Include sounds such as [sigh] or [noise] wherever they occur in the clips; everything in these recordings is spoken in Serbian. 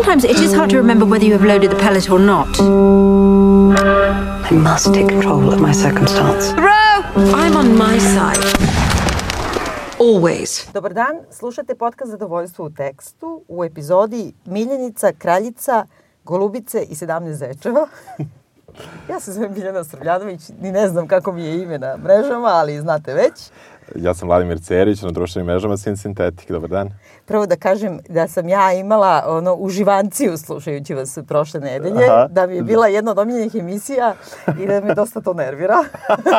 Sometimes it is hard to remember whether you have loaded the pellet or not. I must take control of my circumstance. Row! I'm on my side. Always. Dobar dan, slušate podcast Zadovoljstvo u tekstu u epizodi Miljenica, Kraljica, Golubice i 17 zečeva. [laughs] ja se zovem Biljana Srljanović, ni ne znam kako mi je ime na mrežama, ali znate već. Ja sam Vladimir Cerić, na društvenim mrežama Sin Sintetik. Dobar dan. Prvo da kažem da sam ja imala ono uživanciju slušajući vas prošle nedelje, Aha. da mi je bila jedna od omiljenih emisija i da me dosta to nervira.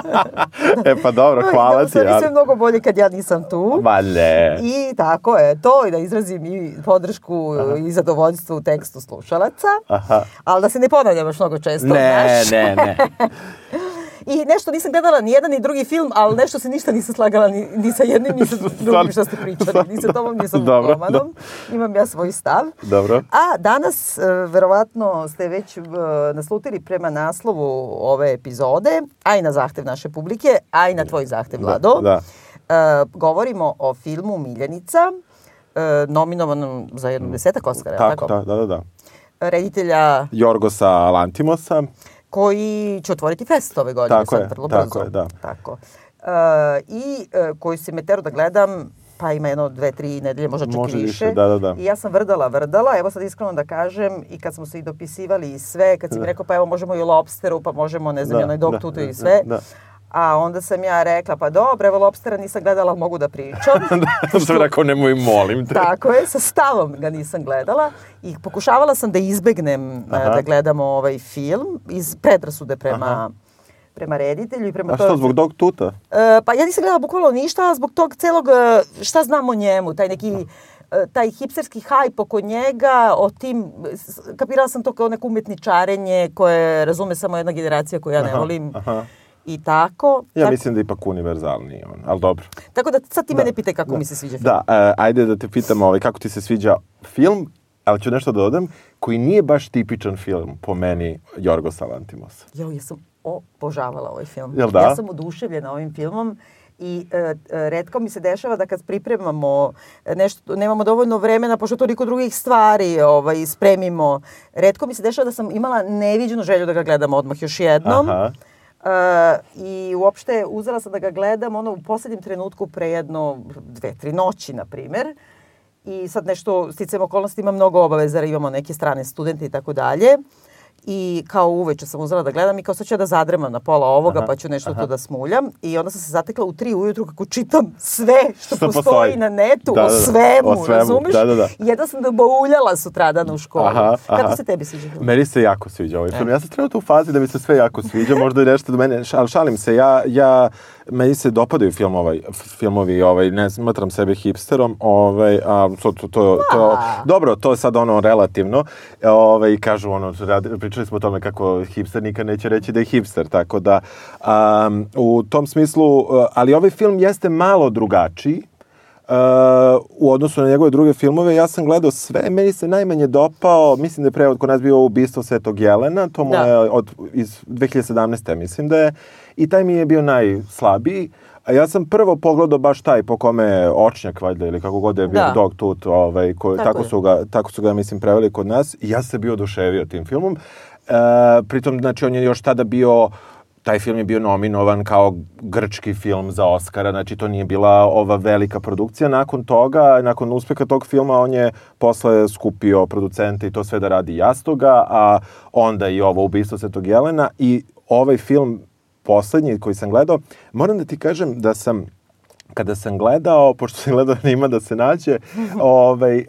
[laughs] e pa dobro, [laughs] hvala ti. Da, sve mnogo bolje kad ja nisam tu. Ma ne. I tako je, to i da izrazim i podršku Aha. i zadovoljstvo u tekstu slušalaca. Aha. Ali da se ne ponavljam još mnogo često. Ne, ne, ne. [laughs] I nešto nisam gledala ni jedan ni drugi film, ali nešto se ništa nisam slagala ni, ni sa jednim ni sa [laughs] drugim što ste pričali. Ni sa tobom, ni sa [laughs] Dobro, romanom. Da. Imam ja svoj stav. Dobro. A danas, e, verovatno, ste već e, naslutili prema naslovu ove epizode, a i na zahtev naše publike, a i na tvoj zahtev, da, Vlado. Da, da. Uh, govorimo o filmu Miljenica, uh, nominovanom za jednu desetak Oscara. Tako, tako? Da, da, da. Reditelja Jorgosa Lantimosa koji će otvoriti fest ove godine. Tako sad, je, vrlo tako brzo. je, da. Tako. Uh, I uh, koji se me tero da gledam, pa ima jedno, dve, tri nedelje, možda čak Može i više. više. Da, da, da. I ja sam vrdala, vrdala, evo sad iskreno da kažem, i kad smo se i dopisivali i sve, kad si da. mi rekao pa evo možemo i lobsteru, pa možemo, ne znam, da, onaj dog da, tutu da, i sve. Da, da. A onda sam ja rekla, pa dobro, evo Lobstera nisam gledala, mogu da pričam. [laughs] da, sam rekao, nemoj, molim te. Tako je, sa stavom ga nisam gledala. I pokušavala sam da izbegnem Aha. da gledamo ovaj film iz predrasude prema Aha prema reditelju i prema A što, zbog Dog Tuta? Uh, pa ja nisam gledala bukvalno ništa, zbog tog celog, e, šta znam o njemu, taj neki e, taj hipsterski hajp oko njega, o tim, kapirala sam to kao neko umetničarenje koje razume samo jedna generacija koju ja ne volim. Aha i tako. Ja tako... mislim da je ipak univerzalniji on, ali dobro. Tako da sad ti da, mene pitaj kako da, mi se sviđa film. Da, uh, ajde da te pitam ovaj, kako ti se sviđa film, ali ću nešto da dodam, koji nije baš tipičan film po meni Jorgosa Lantimos. Jo, ja sam obožavala ovaj film. Jel da? Ja sam oduševljena ovim filmom i e, e, redko mi se dešava da kad pripremamo nešto, nemamo dovoljno vremena, pošto toliko drugih stvari ovaj, spremimo, redko mi se dešava da sam imala neviđenu želju da ga gledam odmah još jednom. Aha Uh, I uopšte uzela sam da ga gledam ono u poslednjem trenutku pre jedno dve, tri noći, na primer. I sad nešto, sticam okolnosti, imam mnogo obaveza, imamo neke strane studente i tako dalje i kao uveče sam uzela da gledam i kao sad ću ja da zadremam na pola ovoga aha, pa ću nešto aha. tu da smuljam i onda sam se zatekla u tri ujutru kako čitam sve što, što postoji, postoji na netu da, o svemu, o svemu. razumeš? Da, da, da. I jedno sam da bauljala sutradan u školu. Aha, aha. Kako se tebi sviđa? Meni se jako sviđa ovaj film. E. Ja sam trenutno u fazi da mi se sve jako sviđa, možda i nešto do mene, ali šalim se, ja, ja meni se dopadaju film ovaj, filmovi, ovaj, ne smatram sebe hipsterom, ovaj, a to, to, to, to, dobro, to je sad ono relativno, ovaj, kažu ono, pričali smo o tome kako hipster nikad neće reći da je hipster, tako da um, u tom smislu, ali ovaj film jeste malo drugačiji, Uh, u odnosu na njegove druge filmove, ja sam gledao sve, meni se najmanje dopao, mislim da je prevod kod nas bio ubistvo Svetog Jelena, to mu da. je od, iz 2017. mislim da je, i taj mi je bio najslabiji. A ja sam prvo pogledao baš taj po kome očnjak valjda ili kako god je bio da. Dog Tooth, ovaj, ko, tako, tako, su ga, tako su ga mislim preveli kod nas i ja sam bio oduševio tim filmom. E, pritom, znači, on je još tada bio taj film je bio nominovan kao grčki film za Oscara, znači to nije bila ova velika produkcija. Nakon toga, nakon uspeha tog filma, on je posle skupio producente i to sve da radi Jastoga, a onda i ovo ubistvo Svetog Jelena i ovaj film poslednji koji sam gledao, moram da ti kažem da sam kada sam gledao, pošto sam gledao da ima da se nađe, [laughs] ovaj, e,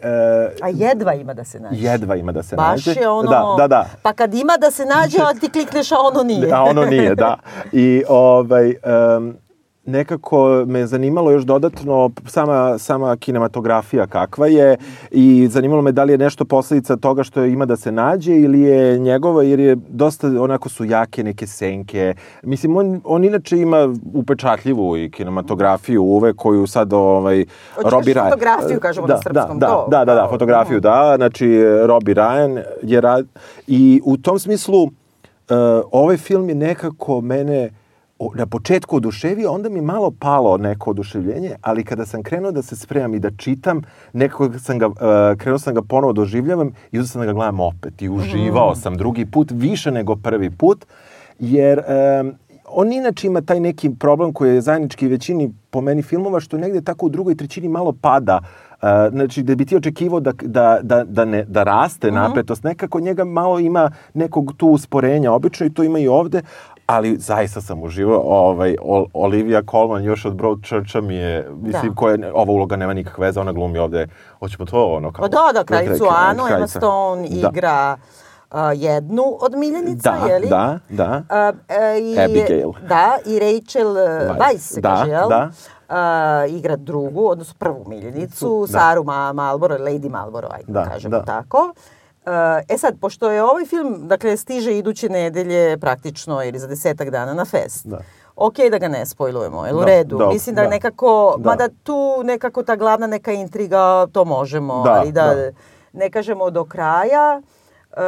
A jedva ima da se nađe. Jedva ima da se Baš nađe. Baš je ono, da, da, da. pa kad ima da se nađe, [laughs] a ti klikneš, a ono nije. a ono nije, da. I ovaj, um, nekako me zanimalo još dodatno sama, sama kinematografija kakva je i zanimalo me da li je nešto posledica toga što ima da se nađe ili je njegova, jer je dosta, onako su jake neke senke. Mislim, on, on inače ima upečatljivu i kinematografiju uve koju sad ovaj, Robi Ryan... fotografiju, kažemo da, na srpskom. Da, to, da, da, da, fotografiju, da. Znači, Robi Ryan je rad... I u tom smislu, uh, ovaj film je nekako mene na početku oduševio, onda mi malo palo neko oduševljenje, ali kada sam krenuo da se spremam i da čitam, nekako sam ga, uh, krenuo sam ga ponovo doživljavam i uzeo sam da ga gledam opet i uživao sam drugi put, više nego prvi put, jer um, on inače ima taj neki problem koji je zajednički većini po meni filmova, što negde tako u drugoj trećini malo pada. Uh, znači, da bi ti očekivao da, da, da, da, ne, da raste napetost, nekako njega malo ima nekog tu usporenja, obično i to ima i ovde, ali zaista sam uživao. Ovaj, Ol- Olivia Colman još od Broadchurcha mi je, mislim, Da. koja, ova uloga nema nikakve veze, ona glumi ovde, hoćemo to ono kao... Pa da, da, kraljicu kralj- Anu, Emma. Stone Da. igra a, jednu od miljenica, Da, je li? da, da. A, e, i, Abigail. Da, i Rachel e. Weisz se Da, kaže, jel? da. A, igra drugu, odnosno prvu miljenicu, Da. Saru Ma Malboro, Lady Malboro, ajde da, Da, kažemo da. tako. E sad, pošto je ovaj film, dakle, stiže iduće nedelje praktično ili za desetak dana na fest. Da. Ok da ga ne spojlujemo, jel u Da, redu? da, Mislim da, da. nekako, Da. mada tu nekako ta glavna neka intriga, to možemo, Da, ali da, da. ne kažemo do kraja. E,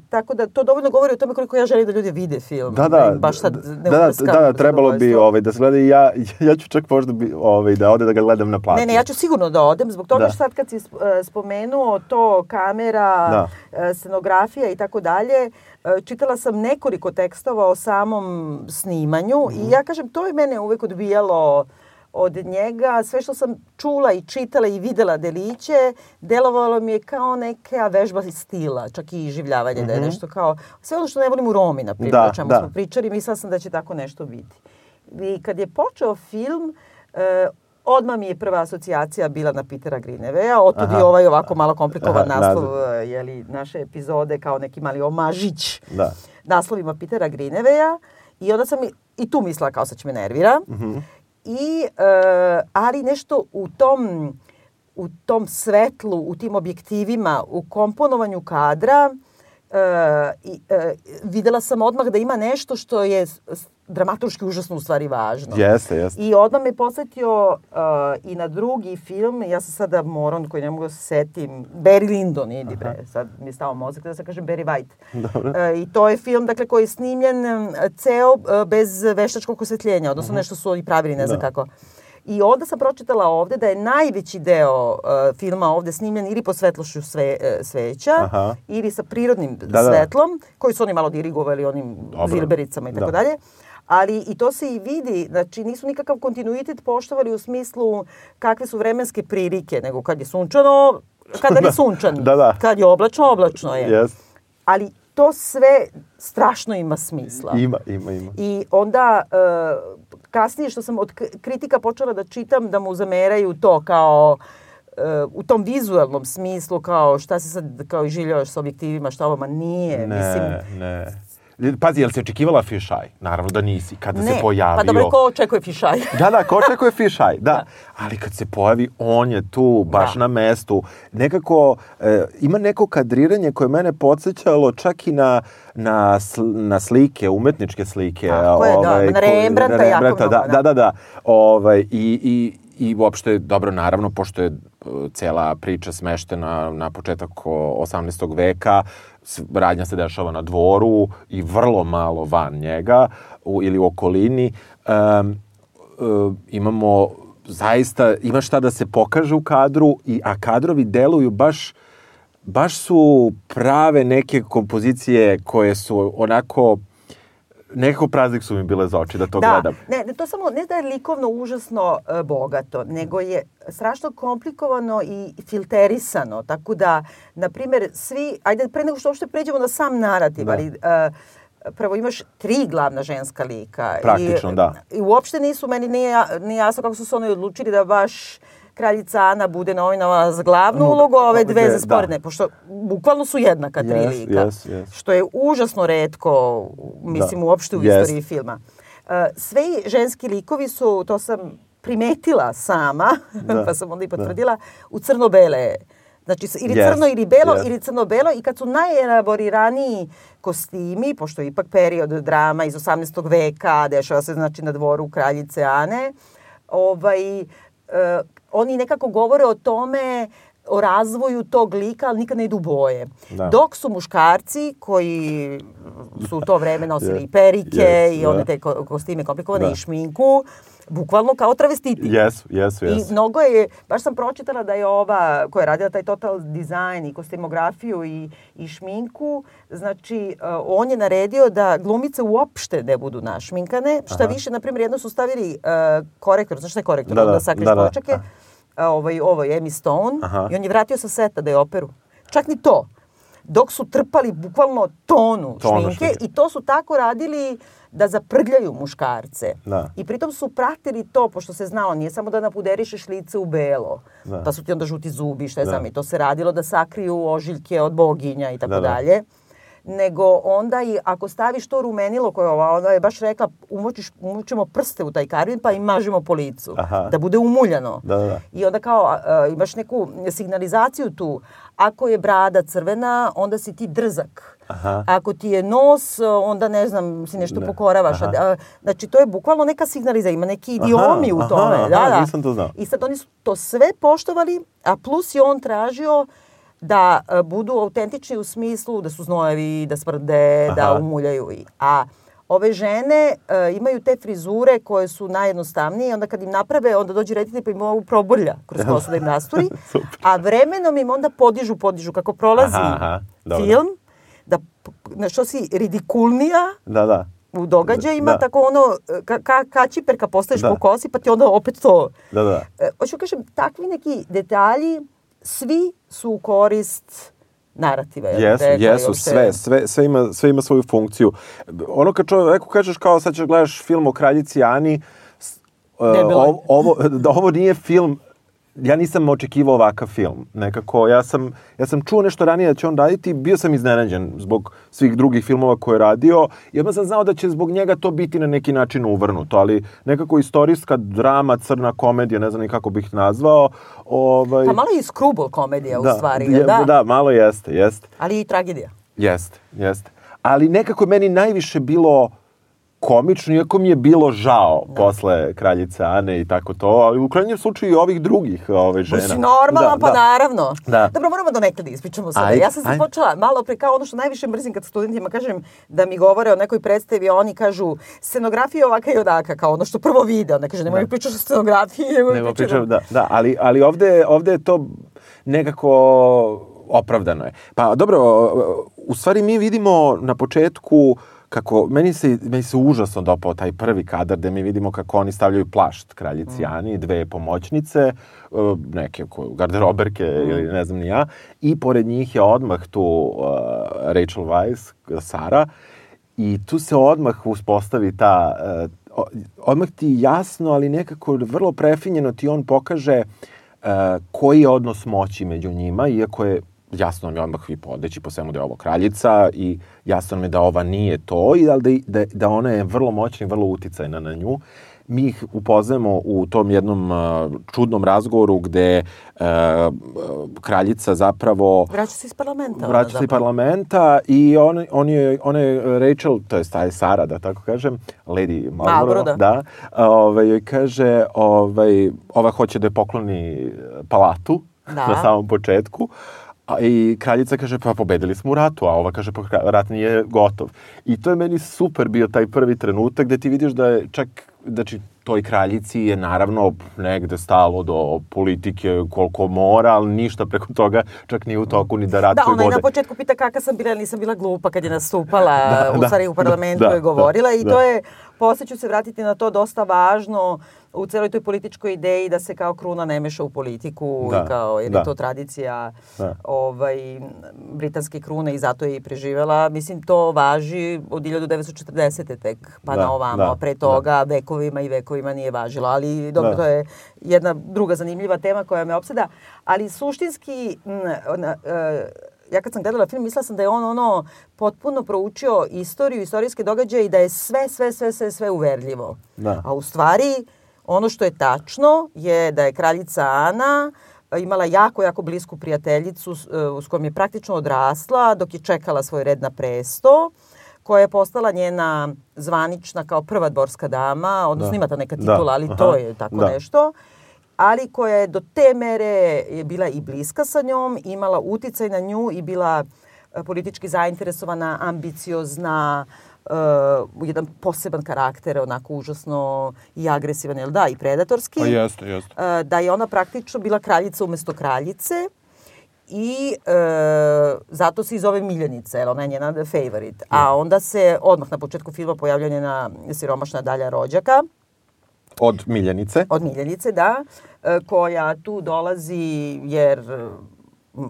tako da to dovoljno govori o tome koliko ja želim da ljudi vide film. Da, da, baš sad da, ne da, uprskam da, da, trebalo bi ovaj, da se gleda i ja, [laughs] ja ću čak možda bi, ovaj, da ode da ga gledam na platu. Ne, ne, ja ću sigurno da odem, zbog toga Da. što sad kad si e, spomenuo to kamera, Da. e, scenografija i tako dalje, čitala sam nekoliko tekstova o samom snimanju Mhm. i ja kažem, to je mene uvek odbijalo od njega. Sve što sam čula i čitala i videla deliće, delovalo mi je kao neka vežba stila, čak i življavanje, da je nešto kao, sve ono što ne volim u Romi, na primjer, Mhm. Da, o čemu da. smo pričali, mislila sam da će tako nešto biti. I kad je počeo film, e, odmah mi je prva asocijacija bila na Petera Grinevea, otud i ovaj ovako malo komplikovan Aha, naslov naziv. e, jeli, naše epizode kao neki mali omažić Da. naslovima Petera Grinevea i onda sam i, i tu mislila kao sad će me nervira. Mhm. I, e, ali nešto u tom, u tom svetlu, u tim objektivima, u komponovanju kadra, e, i, e, videla sam odmah da ima nešto što je dramaturški užasno u stvari važno. Jeste, jeste. I odmah me posjetio uh, i na drugi film, ja sam sada moron koji ne mogu da se setim, Barry Lyndon, idi bre, sad mi je stao mozak da se kažem Barry White. Dobro. Uh, I to je film dakle, koji je snimljen um, ceo uh, bez veštačkog osvetljenja, odnosno nešto su oni pravili, ne znam Da. kako. I onda sam pročitala ovde da je najveći deo uh, filma ovde snimljen ili po svetlošću sve, uh, sveća Aha. ili sa prirodnim Da, da. svetlom, koji su oni malo dirigovali onim Dobro. zilbericama i tako Da. Ali i to se i vidi, znači nisu nikakav kontinuitet poštovali u smislu kakve su vremenske prilike, nego kad je sunčano, kada je [laughs] sunčan, Da, da. kad je oblačno, oblačno je. Jeste. Ali to sve strašno ima smisla. Ima, ima, ima. I onda e, kasnije što sam od kritika počela da čitam da mu zameraju to kao e, u tom vizualnom smislu kao šta se sad kao i življavaš sa objektivima, šta ovo, ma nije. Mislim, Ne, ne. Pazi, jel si očekivala fisheye? Naravno da nisi. Kada se pojavio... Pa dobro, ko očekuje fišaj? Da, da, ko očekuje fisheye, da. Ali kad se pojavi, on je tu, baš Da. na mestu. Nekako, e, ima neko kadriranje koje mene podsjećalo čak i na, na, sl, na slike, umetničke slike. Tako je, da, na ko- Rembrandta jako Rembrandta, mnogo, da, da. da, da, da. Ovaj, i, i, I uopšte, dobro, naravno, pošto je e, cela priča smeštena na početak o- 18. veka, radnja se dešava na dvoru i vrlo malo van njega u, ili u okolini. Um, uh, imamo zaista, ima šta da se pokaže u kadru, i, a kadrovi deluju baš baš su prave neke kompozicije koje su onako nekako praznik su mi bile za oči da to da, gledam. ne, ne, to samo ne da je likovno užasno e, bogato, nego je strašno komplikovano i filterisano, tako da, na primjer, svi, ajde pre nego što uopšte pređemo na sam narativ, Da. ali e, prvo imaš tri glavna ženska lika. Praktično, I, da. I uopšte nisu, meni nije, nije jasno kako su se oni odlučili da baš kraljica Ana bude nominova za glavnu No, ulogu, ove dve da. za sporedne, pošto bukvalno su jednaka tri Yes, lika. yes, yes. Što je užasno redko, mislim, Da. uopšte u Jest. istoriji filma. Uh, sve ženski likovi su, to sam primetila sama, Da. [laughs] pa sam onda i potvrdila, u crno-bele. Znači, ili Jest, crno ili belo, jest. ili crno-belo i kad su najelaboriraniji kostimi, pošto je ipak period drama iz 18. veka, dešava se znači na dvoru kraljice Ane, ovaj, e, oni nekako govore o tome o razvoju tog lika, ali nikad ne idu boje. Da. Dok su muškarci koji su u to vreme nosili [laughs] Yes. i perike Yes, i one da. te ko- kostime komplikovane Da. i šminku, bukvalno kao travestiti. Jesu, jesu, I jesu. mnogo je, baš sam pročitala da je ova koja je radila taj total dizajn i kostimografiju i, i šminku, znači uh, on je naredio da glumice uopšte ne budu našminkane. Šta Aha. više, na primjer, jedno su stavili uh, korektor, znaš šta je korektor? Da, Da, da, da sakriš da, da. počeke. A, ovaj, ovo je Emmy Stone Aha. i on je vratio sa seta da je operu. Čak ni to. Dok su trpali bukvalno tonu, Tonu šminke šminke. i to su tako radili da zaprljaju muškarce. Da. I pritom su pratili to, pošto se znalo, nije samo da napuderišeš lice u belo, Da. pa su ti onda žuti zubi, šta je Da. znam, i to se radilo da sakriju ožiljke od boginja i tako Da, da. Nego onda i ako staviš to rumenilo koje ova, ona je baš rekla, umočiš, umočimo prste u taj karvin pa im mažimo po licu. Aha. Da bude umuljano. Da, da, da. I onda kao a, imaš neku signalizaciju tu. Ako je brada crvena, onda si ti drzak. Aha. Ako ti je nos, onda ne znam, si nešto Ne. pokoravaš. Aha. Znači, to je bukvalno neka signalizacija. Ima neki idiomi u aha, tome. aha, da, da. nisam to znao. I sad oni su to sve poštovali, a plus je on tražio da e, budu autentični u smislu da su znojevi, da smrde, da Aha. umuljaju. i- A ove žene e, imaju te frizure koje su najjednostavnije onda kad im naprave, onda dođe reditelj pa im ovo probrlja kroz [laughs] kosu da im nasturi. A vremenom im onda podižu, podižu kako prolazi Aha, aha, film, da na što si ridikulnija Da, da. u događajima, Da. tako ono, ka, ka, kačiperka postaješ Da. po kosi, pa ti onda opet to Da, da. E, hoću kažem, takvi neki detalji, svi su u korist narativa. Jesu, rekla, i jesu, uopšte- sve, sve, sve, ima, sve ima svoju funkciju. Ono kad čovjeku kažeš kao sad ćeš gledaš film o kraljici Ani, je. ovo, ovo, [laughs] da ovo nije film ja nisam očekivao ovakav film. Nekako, ja sam, ja sam čuo nešto ranije da će on raditi, bio sam iznenađen zbog svih drugih filmova koje je radio i odmah sam znao da će zbog njega to biti na neki način uvrnuto, ali nekako istorijska drama, crna komedija, ne znam ni kako bih nazvao. Ovaj, Pa malo i skrubol komedija u stvari, je- da? da, malo jeste, jeste. Ali i tragedija. Jeste, jeste. Ali nekako je meni najviše bilo komično, iako mi je bilo žao posle Kraljice Ane i tako to, ali u krajnjem slučaju i ovih drugih ove, žena. Si normalan, Da, pa da. naravno. Da. Dobro, moramo do nekada ispričamo sada. Ja sam se počela malo pre kao ono što najviše mrzim kad studentima kažem da mi govore o nekoj predstavi, oni kažu scenografija ovaka i onaka, kao ono što prvo vide. Onda kaže, nemoj mi pričaš o scenografiji, Nego mi pričaš pričam, da, da, ali, ali ovde, ovde je to nekako opravdano je. Pa dobro, u stvari mi vidimo na početku kako, meni se, meni se užasno dopao taj prvi kadar gde mi vidimo kako oni stavljaju plašt kraljici Ani, dve pomoćnice, e, neke garderoberke ili ne znam ni ja, i pored njih je odmah tu uh, Rachel Weisz, Sara, i tu se odmah uspostavi ta, uh, odmah ti jasno, ali nekako vrlo prefinjeno ti on pokaže uh, koji je odnos moći među njima, iako je jasno nam je odmah i podeći po svemu da je ovo kraljica i jasno nam je da ova nije to i da, da, da ona je vrlo moćna i vrlo uticajna na nju. Mi ih upoznajemo u tom jednom uh, čudnom razgovoru gde uh, kraljica zapravo Vraća se iz parlamenta. vraća se iz parlamenta i on, on je, ona je Rachel, to je taj Sara, da tako kažem, Lady Marlborough, da. da, ovaj, joj kaže, ovaj, ova hoće da je pokloni palatu Da. na samom početku, A, I kraljica kaže, pa pobedili smo u ratu, a ova kaže, pa rat nije gotov. I to je meni super bio taj prvi trenutak gde ti vidiš da je čak, znači, toj kraljici je naravno negde stalo do politike koliko mora, ali ništa preko toga čak ni u toku ni da rat Da, koji ona i vode. na početku pita kakva sam bila, nisam bila glupa kad je nastupala, Da, u da, stvari u parlamentu da, je govorila da, i da. to je, posle ću se vratiti na to, dosta važno u celoj toj političkoj ideji da se kao kruna ne meša u politiku Da, i kao, jer da. je to tradicija Da. ovaj, britanske krune i zato je i preživela. Mislim, to važi od 1940. tek pa Da, na ovamo, da, pre toga vekovima i vekovima nije važilo. Ali dobro, Da. to je jedna druga zanimljiva tema koja me opseda. Ali suštinski, m, na, e, ja kad sam gledala film, mislila sam da je on ono potpuno proučio istoriju, istorijske događaje i da je sve, sve, sve, sve, sve uverljivo. Da. A u stvari, ono što je tačno je da je kraljica Ana e, imala jako, jako blisku prijateljicu s, e, s kojom je praktično odrasla dok je čekala svoj red na presto koja je postala njena zvanična kao prva dvorska dama, odnosno Da. ima ta neka Da, titula, ali aha, to je tako da. nešto. ali koja je do te mere je bila i bliska sa njom, imala uticaj na nju i bila e, politički zainteresovana, ambiciozna, uh, jedan poseban karakter, onako užasno i agresivan, jel da, i predatorski. Pa jeste, jeste. Uh, da je ona praktično bila kraljica umesto kraljice i e, zato se i zove Miljenica, jer ona je njena favorite. A onda se odmah na početku filma pojavlja njena siromašna Dalja Rođaka, Od Miljenice. od Miljenice, da, e, koja tu dolazi jer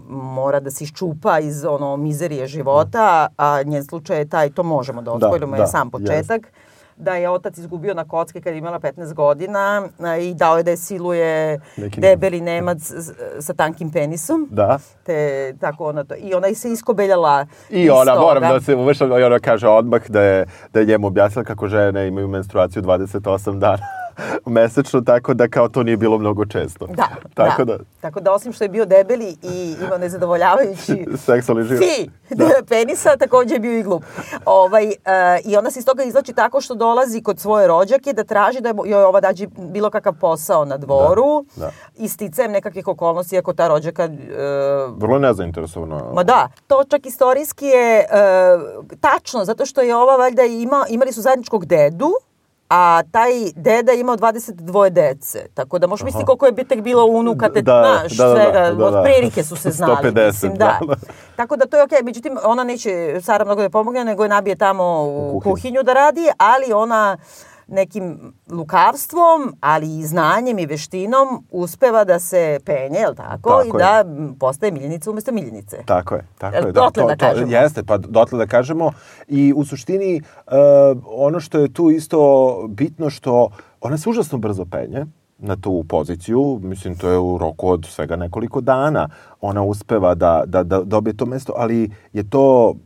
mora da se iščupa iz ono mizerije života, a njen slučaj je taj, to možemo da ospojimo, da, je sam početak, da je otac izgubio na kocke kad je imala 15 godina i dao je da je siluje Neki debeli nemac sa tankim penisom. Da. Te, tako ona to, I ona se iskobeljala I iz ona, toga. moram da se umešam, i ona kaže odmah da je, da je njemu objasnila kako žene imaju menstruaciju 28 dana [laughs] mesečno, tako da kao to nije bilo mnogo često. Da, tako da. da. Tako da osim što je bio debeli i imao nezadovoljavajući [laughs] Seksualni život. fi [laughs] penisa, takođe je bio i glup. Ovaj, uh, I ona se iz toga izlači tako što dolazi kod svoje rođake da traži da joj ova dađi bilo kakav posao na dvoru Da, da. i sticajem nekakvih okolnosti, ako ta rođaka uh, Vrlo nezainteresovano. Ma da, to čak istorijski je e, tačno, zato što je ova valjda ima, imali su zajedničkog dedu, a taj deda je imao 22 dece. Tako da možeš misliti koliko je tek bilo unuka, te, Da, znaš, da, da, da, svega, da, da. od prilike su se znali. 150, mislim, da. da, da. Tako da to je okej, međutim, ona neće Sara mnogo da pomogne, nego je nabije tamo u, U kuhinju. kuhinju da radi, ali ona nekim lukavstvom, ali i znanjem i veštinom uspeva da se penje, jel tako? Tako I je. da postaje miljenica umesto miljenice. Tako je, tako je. dotle da kažemo? Jeste, pa dotle da kažemo. I u suštini, uh, ono što je tu isto bitno što ona se užasno brzo penje na tu poziciju, mislim to je u roku od svega nekoliko dana ona uspeva da, da, da dobije to mesto, ali je to uh,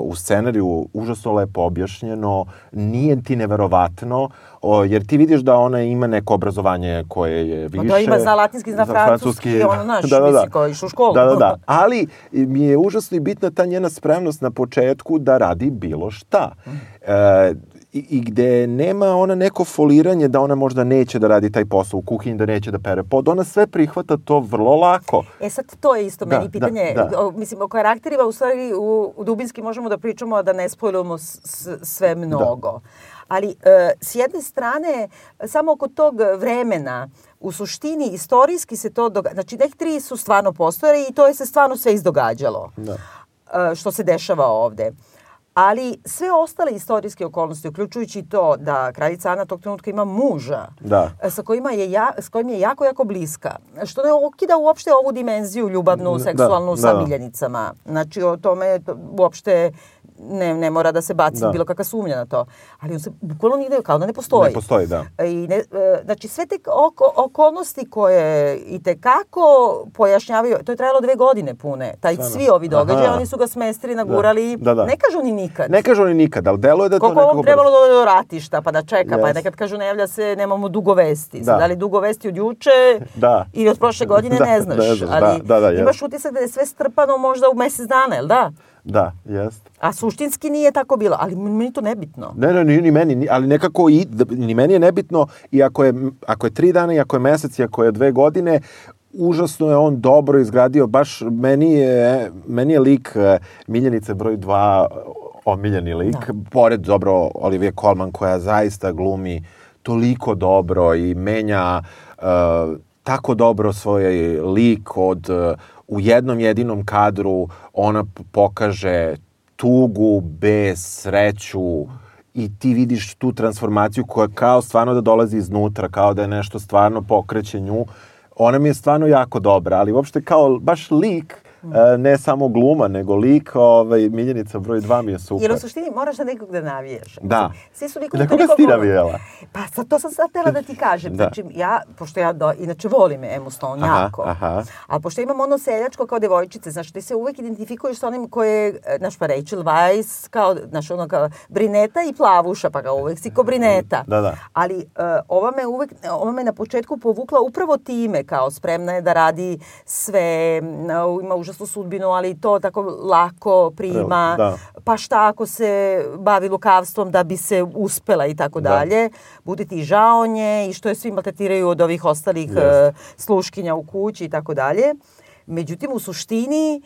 u scenariju užasno lepo objašnjeno, nije ti neverovatno, o, jer ti vidiš da ona ima neko obrazovanje koje je više. Ma da ima za latinski, zna francuski, i ono, znaš, mislim, kao išao u školu. Da, da, da. Ali mi je užasno i bitna ta njena spremnost na početku da radi bilo šta. E, i, I gde nema ona neko foliranje da ona možda neće da radi taj posao u kuhinji, da neće da pere pod, ona sve prihvata to vrlo lako. E sad, to je isto Da, meni pitanje. da, da. O, mislim, o karakterima u stvari u, u dubinski možemo da pričamo, da ne spojlujemo s, s, sve mnogo. Ali, e, s jedne strane, samo oko tog vremena, u suštini, istorijski se to događa. Znači, nek tri su stvarno postojali i to je se stvarno sve izdogađalo. Da. e, što se dešava ovde. Ali sve ostale istorijske okolnosti, uključujući to da kraljica Ana tog trenutka ima muža, Da. e, sa kojima je ja, s kojim je jako, jako bliska. Što ne okida uopšte ovu dimenziju ljubavnu, Da, seksualnu da, sa da. miljenicama. Znači o tome to uopšte ne, ne mora da se baci Da. bilo kakva sumnja na to. Ali on se bukvalno nije kao da ne postoji. Ne postoji, da. I ne, e, znači sve te oko, okolnosti koje i te kako pojašnjavaju, to je trajalo dve godine pune, taj Stvarno. svi ovi događaji, Aha. oni su ga smestili, nagurali, Da, da. ne kažu ni nikad. Ne kažu ni nikad, ali deluje da to Koliko nekako... ovom trebalo da do ratišta, pa da čeka, pa Yes. nekad kažu ne javlja se, nemamo dugo vesti. Da. Da li dugo vesti od juče Da. ili od prošle godine, Da, ne znaš. ne znaš, ali da, da, da, imaš utisak da je sve strpano možda u mesec dana, jel da? Da, jest. A suštinski nije tako bilo, ali meni to nebitno. Ne, ne, ni, ni meni, ni- ali nekako i, da- ni meni je nebitno i ako je, ako je tri dana i ako je mesec i ako je dve godine, užasno je on dobro izgradio, baš meni je, meni je lik eh, Miljenice broj dva omiljeni lik, pored dobro Olivije Colman koja zaista glumi toliko dobro i menja eh, tako dobro svoj lik od u jednom jedinom kadru ona pokaže tugu, bes, sreću i ti vidiš tu transformaciju koja kao stvarno da dolazi iznutra, kao da je nešto stvarno pokreće nju. Ona mi je stvarno jako dobra, ali uopšte kao baš lik, ne samo gluma, nego lik, ovaj, Miljenica broj 2 mi je super. Jer u suštini moraš na nekog da navijaš. Da. Svi su likovi Na koga si ti navijala? Pa sad, to sam sad htela da ti kažem. Da. Znači, ja, pošto ja do, inače volim Emu Stone Aha, jako, aha. ali pošto imam ono seljačko kao devojčice, znaš, ti se uvek identifikuješ sa onim koje, e, znaš, pa Rachel Weisz, kao, znaš, ono kao brineta i plavuša, pa ga uvek si ko brineta. Da, da. Ali uh, ova me uvek, ova me na početku povukla upravo time, kao spremna je da radi sve, ima užasno užasnu sudbinu, ali to tako lako prima. Da. Pa šta ako se bavi lukavstvom da bi se uspela i tako Da. dalje. Bude ti žao nje i što je svi maltretiraju od ovih ostalih Jeste. e, sluškinja u kući i tako dalje. Međutim, u suštini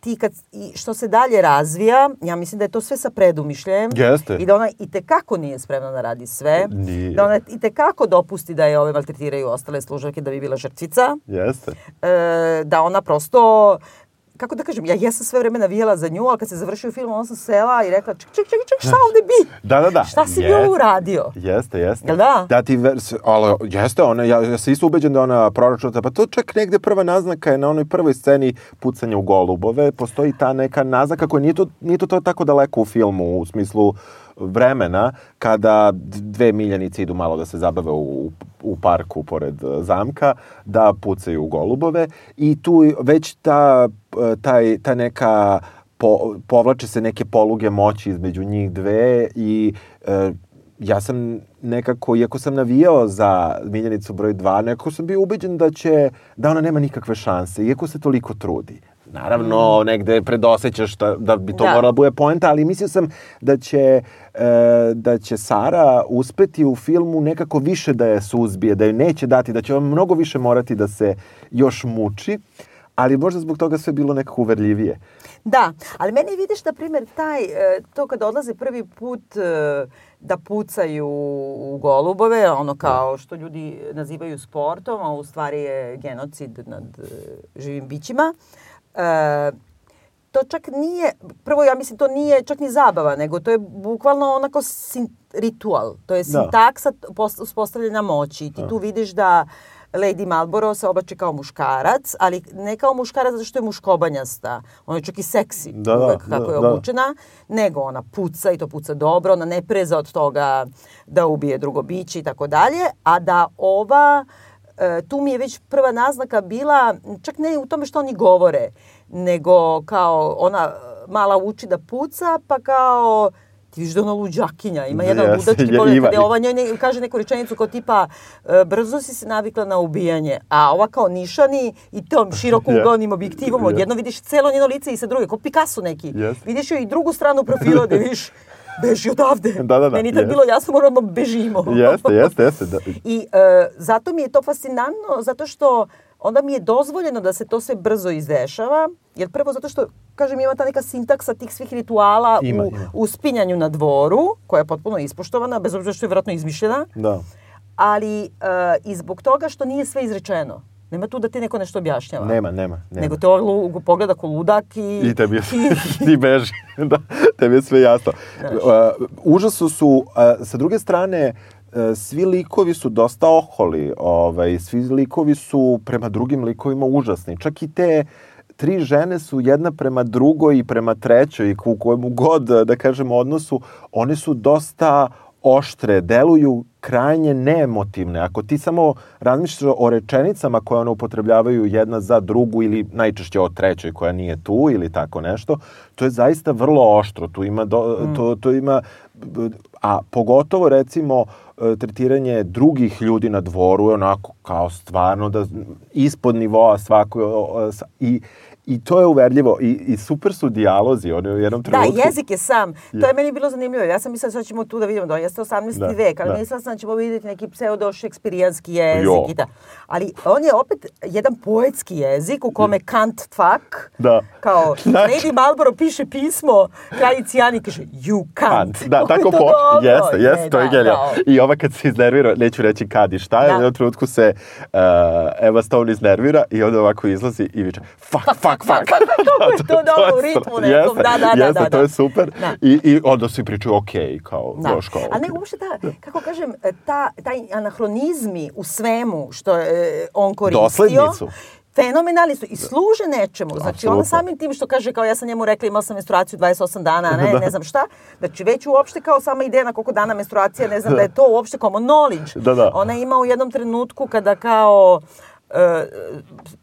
ti kad, i što se dalje razvija, ja mislim da je to sve sa predumišljajem. Jeste. I da ona i tekako nije spremna da radi sve. Nije. Da ona i tekako dopusti da je ove maltretiraju ostale služavke da bi bila žrtvica. Jeste. E, da ona prosto kako da kažem, ja jesam sve vreme navijala za nju, ali kad se završio film, ona sam sela i rekla, ček, ček, ček, ček, šta ovde bi? Da, da, da. Šta si bi Jeste. ovo uradio? Jeste, jeste. Jel da? Da ti, vers, ali jeste ona, ja, ja sam isto ubeđen da ona proračunata, pa to čak negde prva naznaka je na onoj prvoj sceni pucanja u golubove, postoji ta neka naznaka koja nije to, nije to, to tako daleko u filmu, u smislu vremena, kada dve miljenice idu malo da se zabave u, u parku pored e, zamka, da pucaju golubove i tu već ta, e, taj, ta neka po, povlače se neke poluge moći između njih dve i e, ja sam nekako, iako sam navijao za Miljanicu broj 2, nekako sam bio ubeđen da će, da ona nema nikakve šanse, iako se toliko trudi. Naravno, negde predosećaš da, da bi to Da. morala bude poenta, ali mislio sam da će, e, da će Sara uspeti u filmu nekako više da je suzbije, da joj neće dati, da će on mnogo više morati da se još muči, ali možda zbog toga sve bilo nekako uverljivije. Da, ali meni vidiš, na primjer, taj, e, to kada odlaze prvi put e, da pucaju u golubove, ono kao što ljudi nazivaju sportom, a u stvari je genocid nad e, živim bićima, e, to čak nije, prvo ja mislim to nije čak ni zabava, nego to je bukvalno onako sin, ritual. To je Da. sintaksa pos- uspostavljena moći. Ti tu vidiš da Lady Marlborough se oblači kao muškarac, ali ne kao muškarac zato što je muškobanjasta. Ona je čak i seksi Da, da, uvek kako da, je da. obučena, nego ona puca i to puca dobro, ona ne preza od toga da ubije drugo biće i tako dalje, a da ova e, tu mi je već prva naznaka bila, čak ne u tome što oni govore, nego kao ona mala uči da puca, pa kao ti vidiš da ona luđakinja, ima jedan Jeste, ludački pogled kada je ova njoj ne, kaže neku rečenicu kao tipa e, brzo si se navikla na ubijanje, a ova kao nišani i tom široko [laughs] Je. uglavnim objektivom Je. odjedno vidiš celo njeno lice i sa druge, kao Picasso neki. Jeste. Vidiš joj i drugu stranu profila da [laughs] vidiš beži odavde. Da, da, da, Meni tad jeste. bilo jasno moramo bežimo. Jeste, jeste, jeste. Da. I e, zato mi je to fascinantno, zato što onda mi je dozvoljeno da se to sve brzo izdešava, jer prvo zato što, kažem, ima ta neka sintaksa tih svih rituala Ima, u, ima. u spinjanju na dvoru, koja je potpuno ispoštovana, bez obzira što je vjerojatno izmišljena, da. ali e, i zbog toga što nije sve izrečeno. Nema tu da ti neko nešto objašnjava. Nema, nema, nema. Nego te lu- pogleda ko ludak i... I tebi je, ti [laughs] beži, da, tebi je sve jasno. Uh, užasno su, uh, sa druge strane, uh, svi likovi su dosta oholi, ovaj, svi likovi su prema drugim likovima užasni. Čak i te tri žene su jedna prema drugoj i prema trećoj, i u kojemu god, da kažemo, odnosu, one su dosta oštre, deluju krajnje neemotivne. Ako ti samo razmišljaš o rečenicama koje one upotrebljavaju jedna za drugu ili najčešće o trećoj koja nije tu ili tako nešto, to je zaista vrlo oštro. Tu ima do, to, to ima a pogotovo recimo e, tretiranje drugih ljudi na dvoru je onako kao stvarno da ispod nivoa svako i I to je uverljivo. I, I super su dijalozi. Oni u jednom Da, trenutku... jezik je sam. To je meni bilo zanimljivo. Ja sam mislila sad ćemo tu da vidimo da jeste 18. Da, vek, ali da. mislila sam da ćemo vidjeti neki pseudo-šekspirijanski jezik Jo. i ta. Ali on je opet jedan poetski jezik u kome Kant tvak, Da. kao [laughs] Znači- Lady Marlborough piše pismo, kraljici Ani kaže you. Kant. Da, [laughs] je tako po... Jeste, jeste, to je da, genijalno. da. I ova kad se iznervira, neću reći kad i šta, Da. da. u jednom trenutku se uh, Eva Stone iznervira i onda ovako izlazi i viče fuck, fuck, [laughs] fuck. Kako [laughs] je to dobro u ritmu nekom, da, da, da, jeste, da, to da. je super. Da. I, I onda svi pričaju ok, kao, Da. još kao, A ne, uopšte ta, kako kažem, ta, taj anahronizmi u svemu što je on koristio, Doslednicu. fenomenalni su i služe nečemu. Znači, Apsolutno. ona samim tim što kaže, kao ja sam njemu rekla imala sam menstruaciju 28 dana, ne, [laughs] ne znam šta. Znači, već uopšte kao sama ideja na koliko dana menstruacija, ne znam da je to uopšte common knowledge. Da, da. Ona ima u jednom trenutku kada kao e,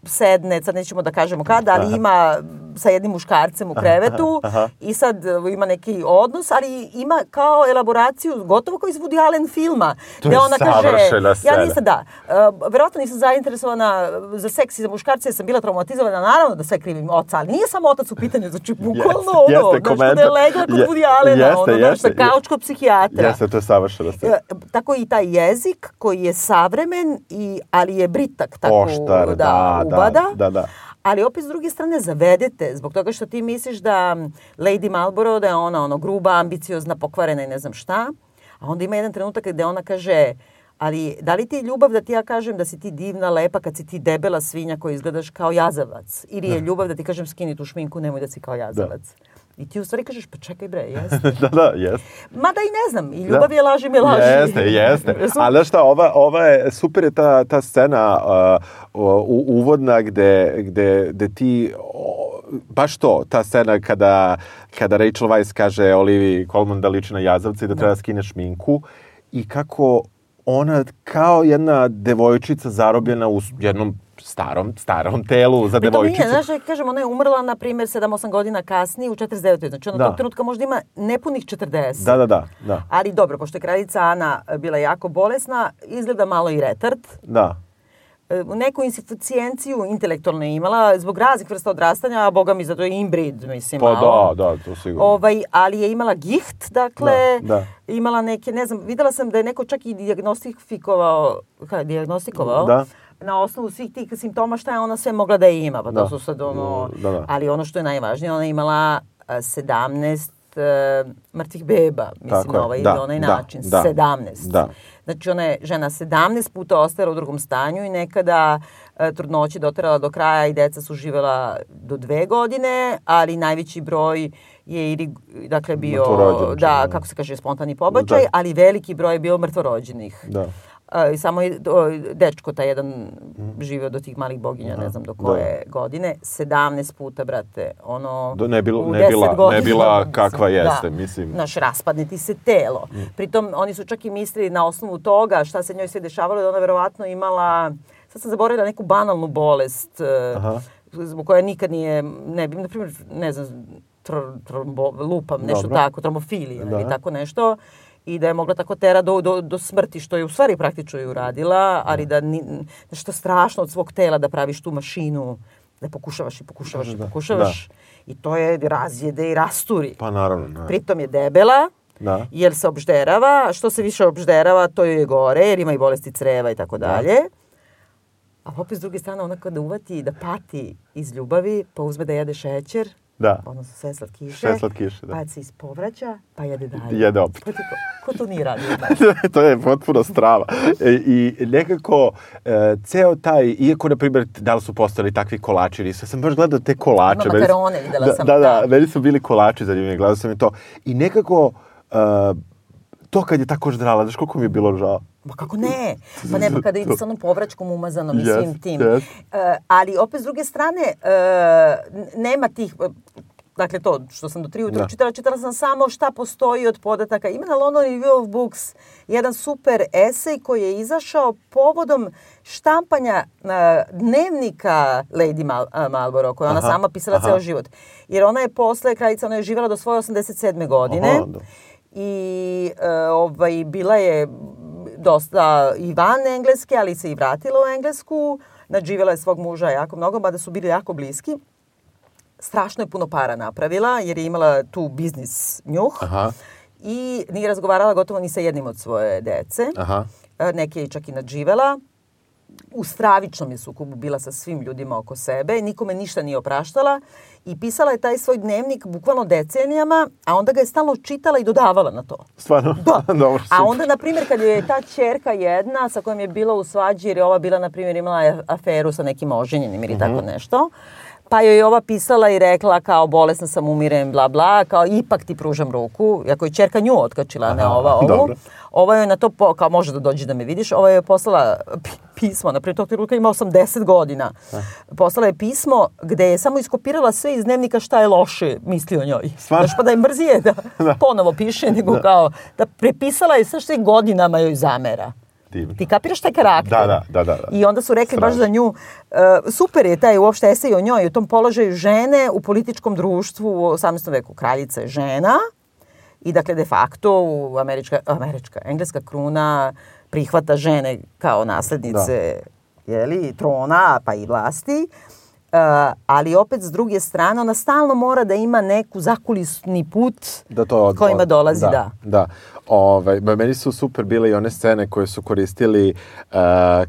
sedne, sad nećemo da kažemo kada, ali ima sa jednim muškarcem u krevetu i sad e, ima neki odnos, ali ima kao elaboraciju gotovo kao iz Woody Allen filma. To je savršena Ja scena. nisam, da. Uh, verovatno nisam zainteresovana za seks i za muškarce, sam bila traumatizovana, naravno da sve krivim oca, ali nije samo otac u pitanju, znači bukvalno ono, jeste, znaš, kada je legla kod Je- Woody Allena, jeste, ono, znaš, sa kauč kod psihijatra. Jeste, to je savršena. E, tako i taj jezik koji je savremen, i, ali je britak tako Oštar, da, da, ubada. da, da, da. Ali opet s druge strane zavedete zbog toga što ti misliš da Lady Marlborough da je ona ono gruba, ambiciozna, pokvarena i ne znam šta. A onda ima jedan trenutak gde ona kaže ali da li ti je ljubav da ti ja kažem da si ti divna, lepa kad si ti debela svinja koja izgledaš kao jazavac? Ili je ljubav da ti kažem skini tu šminku, nemoj da si kao jazavac? I ti u stvari kažeš, pa čekaj bre, jeste. [laughs] da, da, jeste. Mada i ne znam, i ljubav je laž i me laži. Jeste, jeste. [laughs] Ali znaš šta, ova, ova je, super je ta, ta scena uh, u, uvodna gde, gde, gde ti o, baš to, ta scena kada, kada Rachel Weisz kaže Olivi Colman da liči na jazavca i da treba da skine šminku i kako ona kao jedna devojčica zarobljena u jednom starom, starom telu za devojčicu. nije, znaš, kažem, ona je umrla, na primjer, 7-8 godina kasnije, u 49. Znači, ona Da. tog trenutka možda ima nepunih 40. Da, da, da, da, Ali dobro, pošto je kraljica Ana bila jako bolesna, izgleda malo i retard. da. E, Neku insuficijenciju intelektualno je imala zbog raznih vrsta odrastanja, a boga mi zato je inbrid, mislim, Pa malo. da, da, to sigurno. Ovaj, ali je imala giht, dakle, Da, da. imala neke, ne znam, videla sam da je neko čak i dijagnostifikovao, kaj, dijagnostikovao, Da. Na osnovu svih tih simptoma šta je ona sve mogla da ima, pa Da. to su sad ono, Da, da. ali ono što je najvažnije, ona je imala a, 17 e, mrtvih beba, mislim, Tako na ovaj da, ili onaj da, način, da, 17. da. Znači ona je žena 17 puta ostajala u drugom stanju i nekada e, trudnoći doterala do kraja i deca su živela do dve godine, ali najveći broj je ili, dakle, bio, da, da. kako se kaže, spontani pobačaj, Da. ali veliki broj je bio mrtvorođenih. Da. I samo je dečko taj jedan živeo do tih malih boginja, ne znam do koje godine. 17 puta, brate, ono... Da, ne bilo- u ne 10 bila- ne godina, bila mislim, kakva jeste, da. mislim. Znaš, raspadne ti se telo. Pritom, oni su čak i mislili na osnovu toga šta se njoj sve dešavalo, da ona verovatno imala, sad sam zaboravila neku banalnu bolest, e, Aha. zbog koja nikad nije, ne bi, na primjer, ne znam, tro, trombo, lupam, nešto Dobro. tako, tromofilija ili Da. tako nešto i da je mogla tako tera do, do, do smrti, što je u stvari praktično i uradila, ali da ni, nešto strašno od svog tela da praviš tu mašinu, da pokušavaš i pokušavaš i pokušavaš i to je razjede i rasturi. Pa naravno, naravno. Pritom je debela, Da. jer se obžderava, što se više obžderava, to joj je gore, jer ima i bolesti creva i tako dalje. A opet s druge strane, ona kada uvati da pati iz ljubavi, pa uzme da jede šećer, Da. odnosno sve slatkiše, Sve slatkiše, da. pa se ispovraća, pa jede dalje. Jede opet. Ko, to, ko to nije radio? [laughs] to je potpuno strava. E, I nekako, e, ceo taj, iako, na primjer, da li su postali takvi kolači, ili sam baš gledao te kolače. Su- makarone, videla da, sam, Da, da, da. meni su bili kolači zanimljivi, gledao sam i to. I nekako, e, to kad je tako ždrala, znaš koliko mi je bilo žao? Ma kako ne? Pa ne, pa kada ide sa onom povračkom umazanom i Jest, svim tim. jest. E, ali opet s druge strane, e, n- nema tih, e, dakle to što sam do tri ujutro Da. čitala, čitala sam samo šta postoji od podataka. Ima na London Review of Books jedan super esej koji je izašao povodom štampanja e, dnevnika Lady Mal, Marlborough, koju ona Aha, sama pisala aha. ceo život. Jer ona je posle, kraljica, ona je živjela do svoje 87. godine. Aha, da. I e, ovaj, bila je dosta i van Engleske, ali se i vratila u Englesku. Nadživjela je svog muža jako mnogo, mada su bili jako bliski. Strašno je puno para napravila, jer je imala tu biznis njuh. Aha. I nije razgovarala gotovo ni sa jednim od svoje dece. Aha. E, Neke je čak i nadživela. U stravičnom je sukobu bila sa svim ljudima oko sebe, nikome ništa nije opraštala i pisala je taj svoj dnevnik bukvalno decenijama, a onda ga je stalno čitala i dodavala na to. Stvarno? Da. [laughs] Dobro, A super. onda, na primjer, kad je ta čerka jedna sa kojom je bila u svađi, jer je ova bila, na primjer, imala aferu sa nekim oženjenim ili tako Mhm. nešto, pa joj je ova pisala i rekla kao bolesna sam, umirem, bla, bla, kao ipak ti pružam ruku, iako je čerka nju otkačila, ne Aha, ova ovu. dobro. Ova joj na to, po, kao može da dođe da me vidiš, ova joj je poslala pismo, na primjer, tog trenutka ima 80 godina. Poslala je pismo gde je samo iskopirala sve iz dnevnika šta je loše misli o njoj. Stvarno? Znaš, pa da je mrzije da, [laughs] ponovo piše, nego kao da prepisala je sve što je godinama joj zamera. divno. Ti kapiraš taj karakter? Da, da, da, da, da. I onda su rekli baš Strašno. za nju, uh, super je taj uopšte esej o njoj, u tom položaju žene u političkom društvu u 18. veku. Kraljica je žena i dakle de facto u američka, američka, engleska kruna prihvata žene kao naslednice jeli, trona pa i vlasti. Uh, ali opet s druge strane ona stalno mora da ima neku zakulisni put da to od, kojima dolazi, da. da. Da. Ovaj, ma meni su super bile i one scene koje su koristili uh,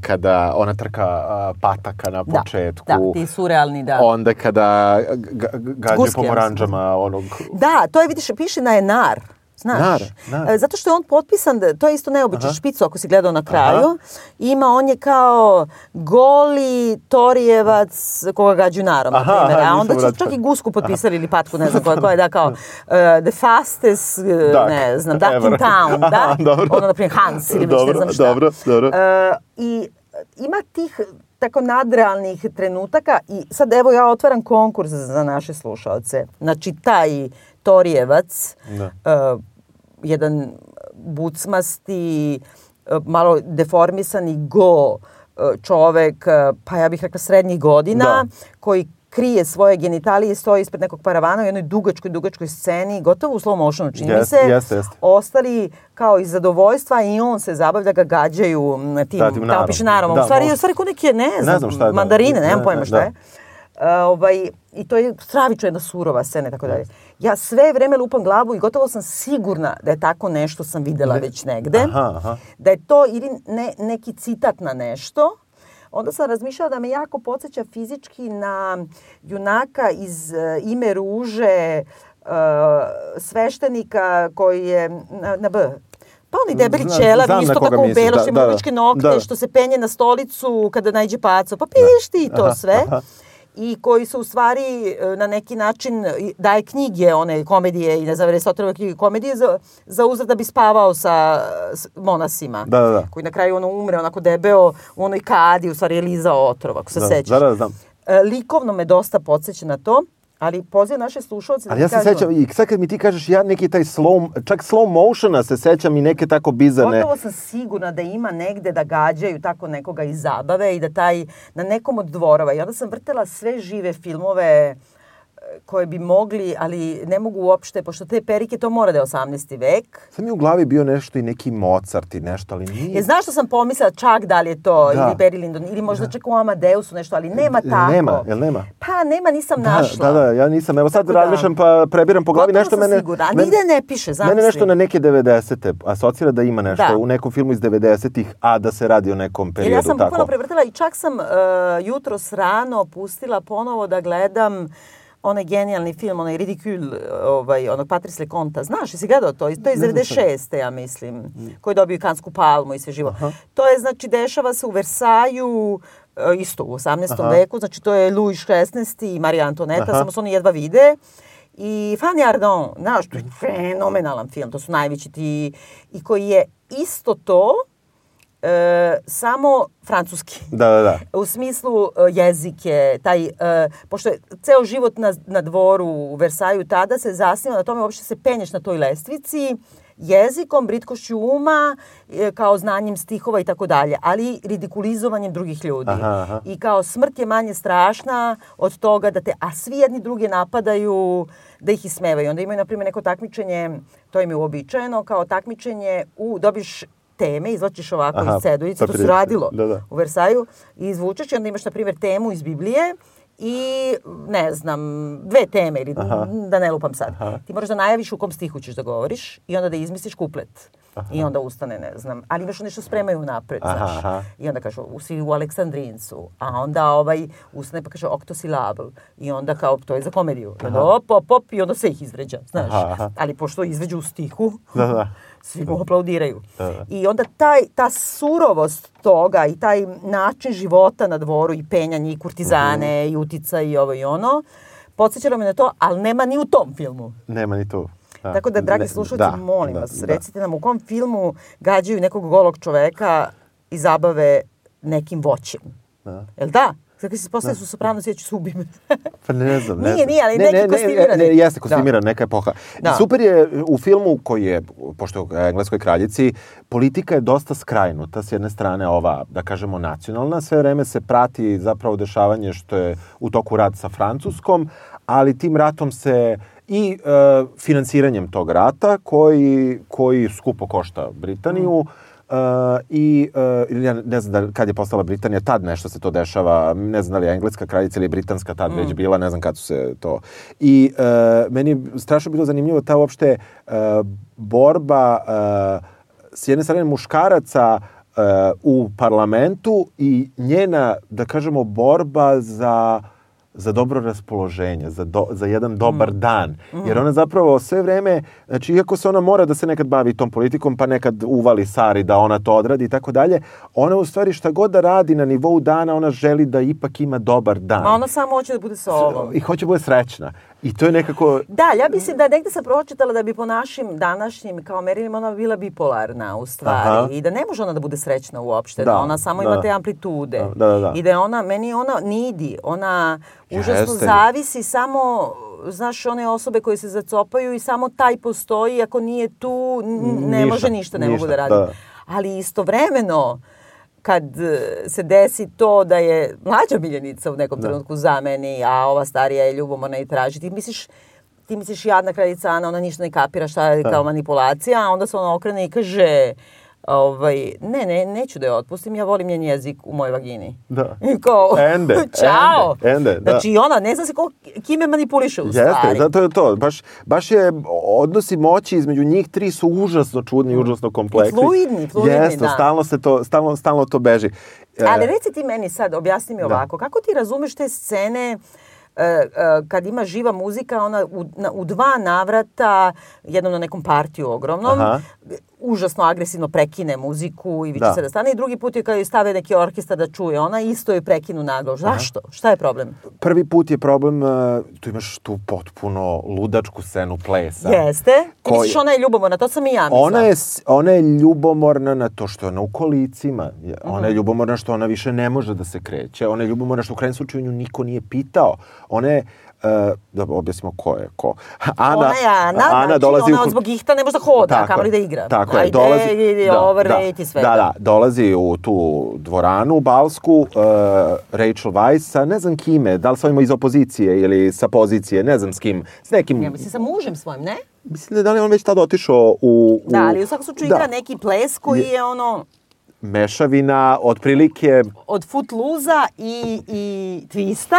kada ona trka uh, pataka na Da, početku. da, ti surrealni, da. Onda kada ga, gađaju Guske, pomoranđama onog... Da, to je, vidiš, piše na je nar. Znaš, Nar, nar. E, zato što je on potpisan, da- to je isto neobično špicu ako si gledao na kraju. Ima, on je kao goli Torijevac koga gađu narom, na Aha, primjer. aha, A onda su vratio. čak i gusku potpisali ili patku, ne znam koja, koja je, da, kao uh, [laughs] the fastest, uh, Duck ne znam, duck in town, da. Aha, dobro. Ono, na primjer, Hans ili već ne Dobro, znam šta. dobro, dobro. E, I ima tih tako nadrealnih trenutaka i sad evo ja otvaram konkurs za naše slušalce. Znači taj Torijevac, Da. e, jedan bucmasti, e, malo deformisani go e, čovek, e, pa ja bih rekla srednjih godina, Da. koji krije svoje genitalije, stoji ispred nekog paravana u jednoj dugačkoj, dugačkoj sceni, gotovo u slow motionu, čini Jeste, se. jeste, jeste. Ostali kao iz zadovoljstva i on se zabavlja ga gađaju tim, Da, tim narom. piše narom. Da, u stvari, u stvari ko neke, ne znam, znam šta je, da. mandarine, nemam Ne, pojma ne, šta da. je. E, ovaj, I to je stravično jedna surova scena i tako dalje. Ja sve vreme lupam glavu i gotovo sam sigurna da je tako nešto sam videla već negde. Aha, aha. Da je to ili ne, neki citat na nešto. Onda sam razmišljala da me jako podsjeća fizički na junaka iz e, Ime ruže, e, sveštenika koji je na, na B. Pa oni debeli Znam- ćelavi, isto tako u belo, da, što ima da, da. dugačke nokte, Da. što se penje na stolicu kada najđe paco. Pa piš ti to Aha, sve. aha. I koji su u stvari e, na neki način daje knjige, one komedije i ne znam, Aristotelove knjige komedije za, za uzrat da bi spavao sa monasima. Da, da, da. Koji na kraju ono umre onako debeo u onoj kadi, u stvari je lizao otrov, ako se Da, sećaš. da, da, znam. E, likovno me dosta podsjeća na to, ali pozivam naše slušalce da Ali ja se kažu- sećam, i sad kad mi ti kažeš, ja neki taj slow, čak slow motiona se sećam i neke tako bizarne. Gotovo sam sigurna da ima negde da gađaju tako nekoga iz zabave i da taj na nekom od dvorova. I onda sam vrtela sve žive filmove koje bi mogli, ali ne mogu uopšte, pošto te perike, to mora da je 18. vek. Sad mi je u glavi bio nešto i neki Mozart i nešto, ali nije. E, znaš što sam pomislila čak da li je to Da. ili Barry Lyndon ili možda čak u Amadeusu nešto, ali nema tako. nema? Jel nema? Pa nema, nisam Da, našla. Da, da, ja nisam. Evo sad Tako da- razmišljam pa prebiram po glavi Gotovo nešto sam mene... sigurna, a nigde ne piše, zamisli. Mene nešto na neke 90. asocira da ima nešto Da. u nekom filmu iz 90-ih, a da se radi o nekom Jer periodu. ja sam tako. bukvalno prevrtila i čak sam uh, jutros rano pustila ponovo da gledam onaj genijalni film, onaj Ridicule, ovaj, onog Patrice Leconta. Znaš, jesi gledao to? To je iz Ne znam 96. ja mislim, koji dobio Kansku palmu i sve živo. To je, znači, dešava se u Versaju, e, isto u 18. Aha. veku, znači to je Louis XVI i Marija Antoneta, Aha. samo se oni jedva vide. I Fanny Ardant, znaš, to je fenomenalan film, to su najveći ti, i koji je isto to, e, samo francuski. Da, da, da. U smislu e, jezike, taj, e, pošto je ceo život na, na dvoru u Versaju tada se zasniva na tome uopšte se penješ na toj lestvici, jezikom, britkošću uma, e, kao znanjem stihova i tako dalje, ali ridikulizovanjem drugih ljudi. Aha, aha. I kao smrt je manje strašna od toga da te, a svi jedni druge napadaju, da ih ismevaju. Onda imaju, na primjer, neko takmičenje, to im je uobičajeno, kao takmičenje u, dobiš teme, izvlačiš ovako Aha, iz cedujice, to se radilo Da, da. u Versaju, i izvučeš i onda imaš, na primjer, temu iz Biblije i, ne znam, dve teme, ili Aha. da ne lupam sad. Aha. Ti moraš da najaviš u kom stihu ćeš da govoriš i onda da izmisliš kuplet. I onda ustane, ne znam. Ali imaš nešto spremaju napred, Aha, znaš. aha. I onda kažu, u svi u Aleksandrincu. A onda ovaj ustane pa kaže oktosilabl. I onda kao, to je za komediju. I onda op, op, op, i onda sve ih izvređa, znaš. Aha, aha. Ali pošto izveđu u stihu, Da, da. Svi mu aplaudiraju. Da. I onda taj, ta surovost toga i taj način života na dvoru i penjanje i kurtizane Mhm. i utica i ovo i ono, podsjećalo me na to, ali nema ni u tom filmu. Nema ni tu. Da. Tako da, dragi Ne- slušalci, da, molim da, vas, da. recite nam u kom filmu gađaju nekog golog čoveka i zabave nekim voćem. Da. Jel da? Kad se postaje su sopranos, ja ću se ubim. [laughs] Pa ne znam, ne Nije, znam. nije, ali ne, neki ne, ne, kostimirani. Ne, jeste Da. kostimiran, neka epoha. Da. Super je u filmu koji je, pošto je engleskoj kraljici, politika je dosta skrajnuta. S jedne strane ova, da kažemo, nacionalna. Sve vreme se prati zapravo dešavanje što je u toku rat sa Francuskom, ali tim ratom se i e, finansiranjem tog rata koji, koji skupo košta Britaniju, Uh, i uh, ja ne znam da, kad je postala Britanija, tad nešto se to dešava, ne znam da li je engleska kraljica ili britanska tad već bila, ne znam kad su se to. I uh, meni je strašno bilo zanimljivo ta uopšte uh, borba uh, s jedne strane muškaraca uh, u parlamentu i njena, da kažemo, borba za za dobro raspoloženje, za, do, za jedan dobar dan. Jer ona zapravo sve vreme, znači iako se ona mora da se nekad bavi tom politikom, pa nekad uvali Sari da ona to odradi i tako dalje, ona u stvari šta god da radi na nivou dana, ona želi da ipak ima dobar dan. Ma ona samo hoće da bude sa ovom. I hoće da bude srećna. I to je nekako... Da, ja mislim da negde sam pročitala da bi po našim današnjim kao merilima ona bila bipolarna u stvari Aha. i da ne može ona da bude srećna uopšte, Da, da, ona samo da. ima te amplitude. Da, da, da. I da je ona, meni ona nidi, ona užasno Jeste. zavisi samo znaš, one osobe koje se zacopaju i samo taj postoji, ako nije tu, ne Ništa, može ništa, ne mogu ništa, da radi. da. Ali istovremeno, kad e, se desi to da je mlađa miljenica u nekom trenutku zameni, a ova starija je ljubomorna i traži, ti misliš, ti misliš jadna kraljica Ana, ona ništa ne kapira šta je kao manipulacija, a onda se ona okrene i kaže, ovaj, ne, ne, neću da je otpustim, ja volim njen jezik u mojoj vagini. Da. I [laughs] kao, Ende, [laughs] čao. ende, ende, da. Znači, ona ne zna se ko, kime manipuliše u Jeste, stvari. da, to je to. Baš, baš je, odnosi moći između njih tri su užasno čudni i užasno kompleksni. I fluidni, fluidni, Jeste, da. stalno, se to, stalno, stalno to beži. E, Ali reci ti meni sad, objasni mi ovako, kako ti razumeš te scene e, e, kad ima živa muzika, ona u, na, u dva navrata, jednom na nekom partiju ogromnom, Aha. Užasno agresivno prekine muziku i viće Da. se da stane i drugi put je kad joj stave neki orkestar da čuje, ona isto je prekinu naglo. Zašto? Šta je problem? Prvi put je problem, e, tu imaš tu potpuno ludačku scenu plesa. Jeste? Ti Koji- misliš ona je ljubomorna, to sam i ja mislila. Ona je, ona je ljubomorna na to što je ona u kolicima. Je- Ona je ljubomorna što ona više ne može da se kreće. Ona je ljubomorna što u krajnjem slučaju nju niko nije pitao. Ona je, da objasnimo ko je ko. [laughs] Ana, ona je Ana, znači dolazi ona u- zbog ihta ne može da hoda, Tako kamoli je, da igra. Tako je, Ajde, dolazi, idi, overweight i sve. Da, da, dolazi u tu dvoranu balsku uh, Rachel Weisz sa ne znam kime, da li sa ovima iz opozicije ili sa pozicije, ne znam s kim, s nekim... Ja mislim sa mužem svojim, ne? Mislim da je da li je on već tada otišao u... u Da, ali u svakom slučaju da, igra neki ples koji Je- je ono Mešavina, otprilike, od footluza i, i twista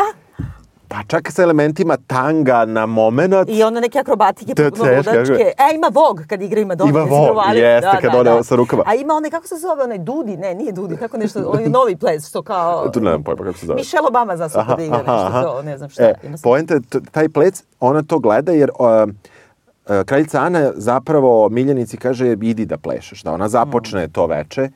pa čak sa elementima tanga na moment. i onda neke akrobatike teško, ludačke. kako- E, ima Vogue kad igra, ima dobro. Ima provalio? jeste, kad ode sa rukama. A ima onaj, kako se zove, onaj Dudi, ne, nije Dudi, tako nešto, onaj [laughs] novi ples, što kao... Tu nemam pojma kako se zove. Michelle Obama zastupa da igra nešto, to, ne znam šta. E, poenta je taj plec, ona to gleda jer uh, kraljica Ana zapravo miljenici kaže idi da plešeš, da ona započne to veče,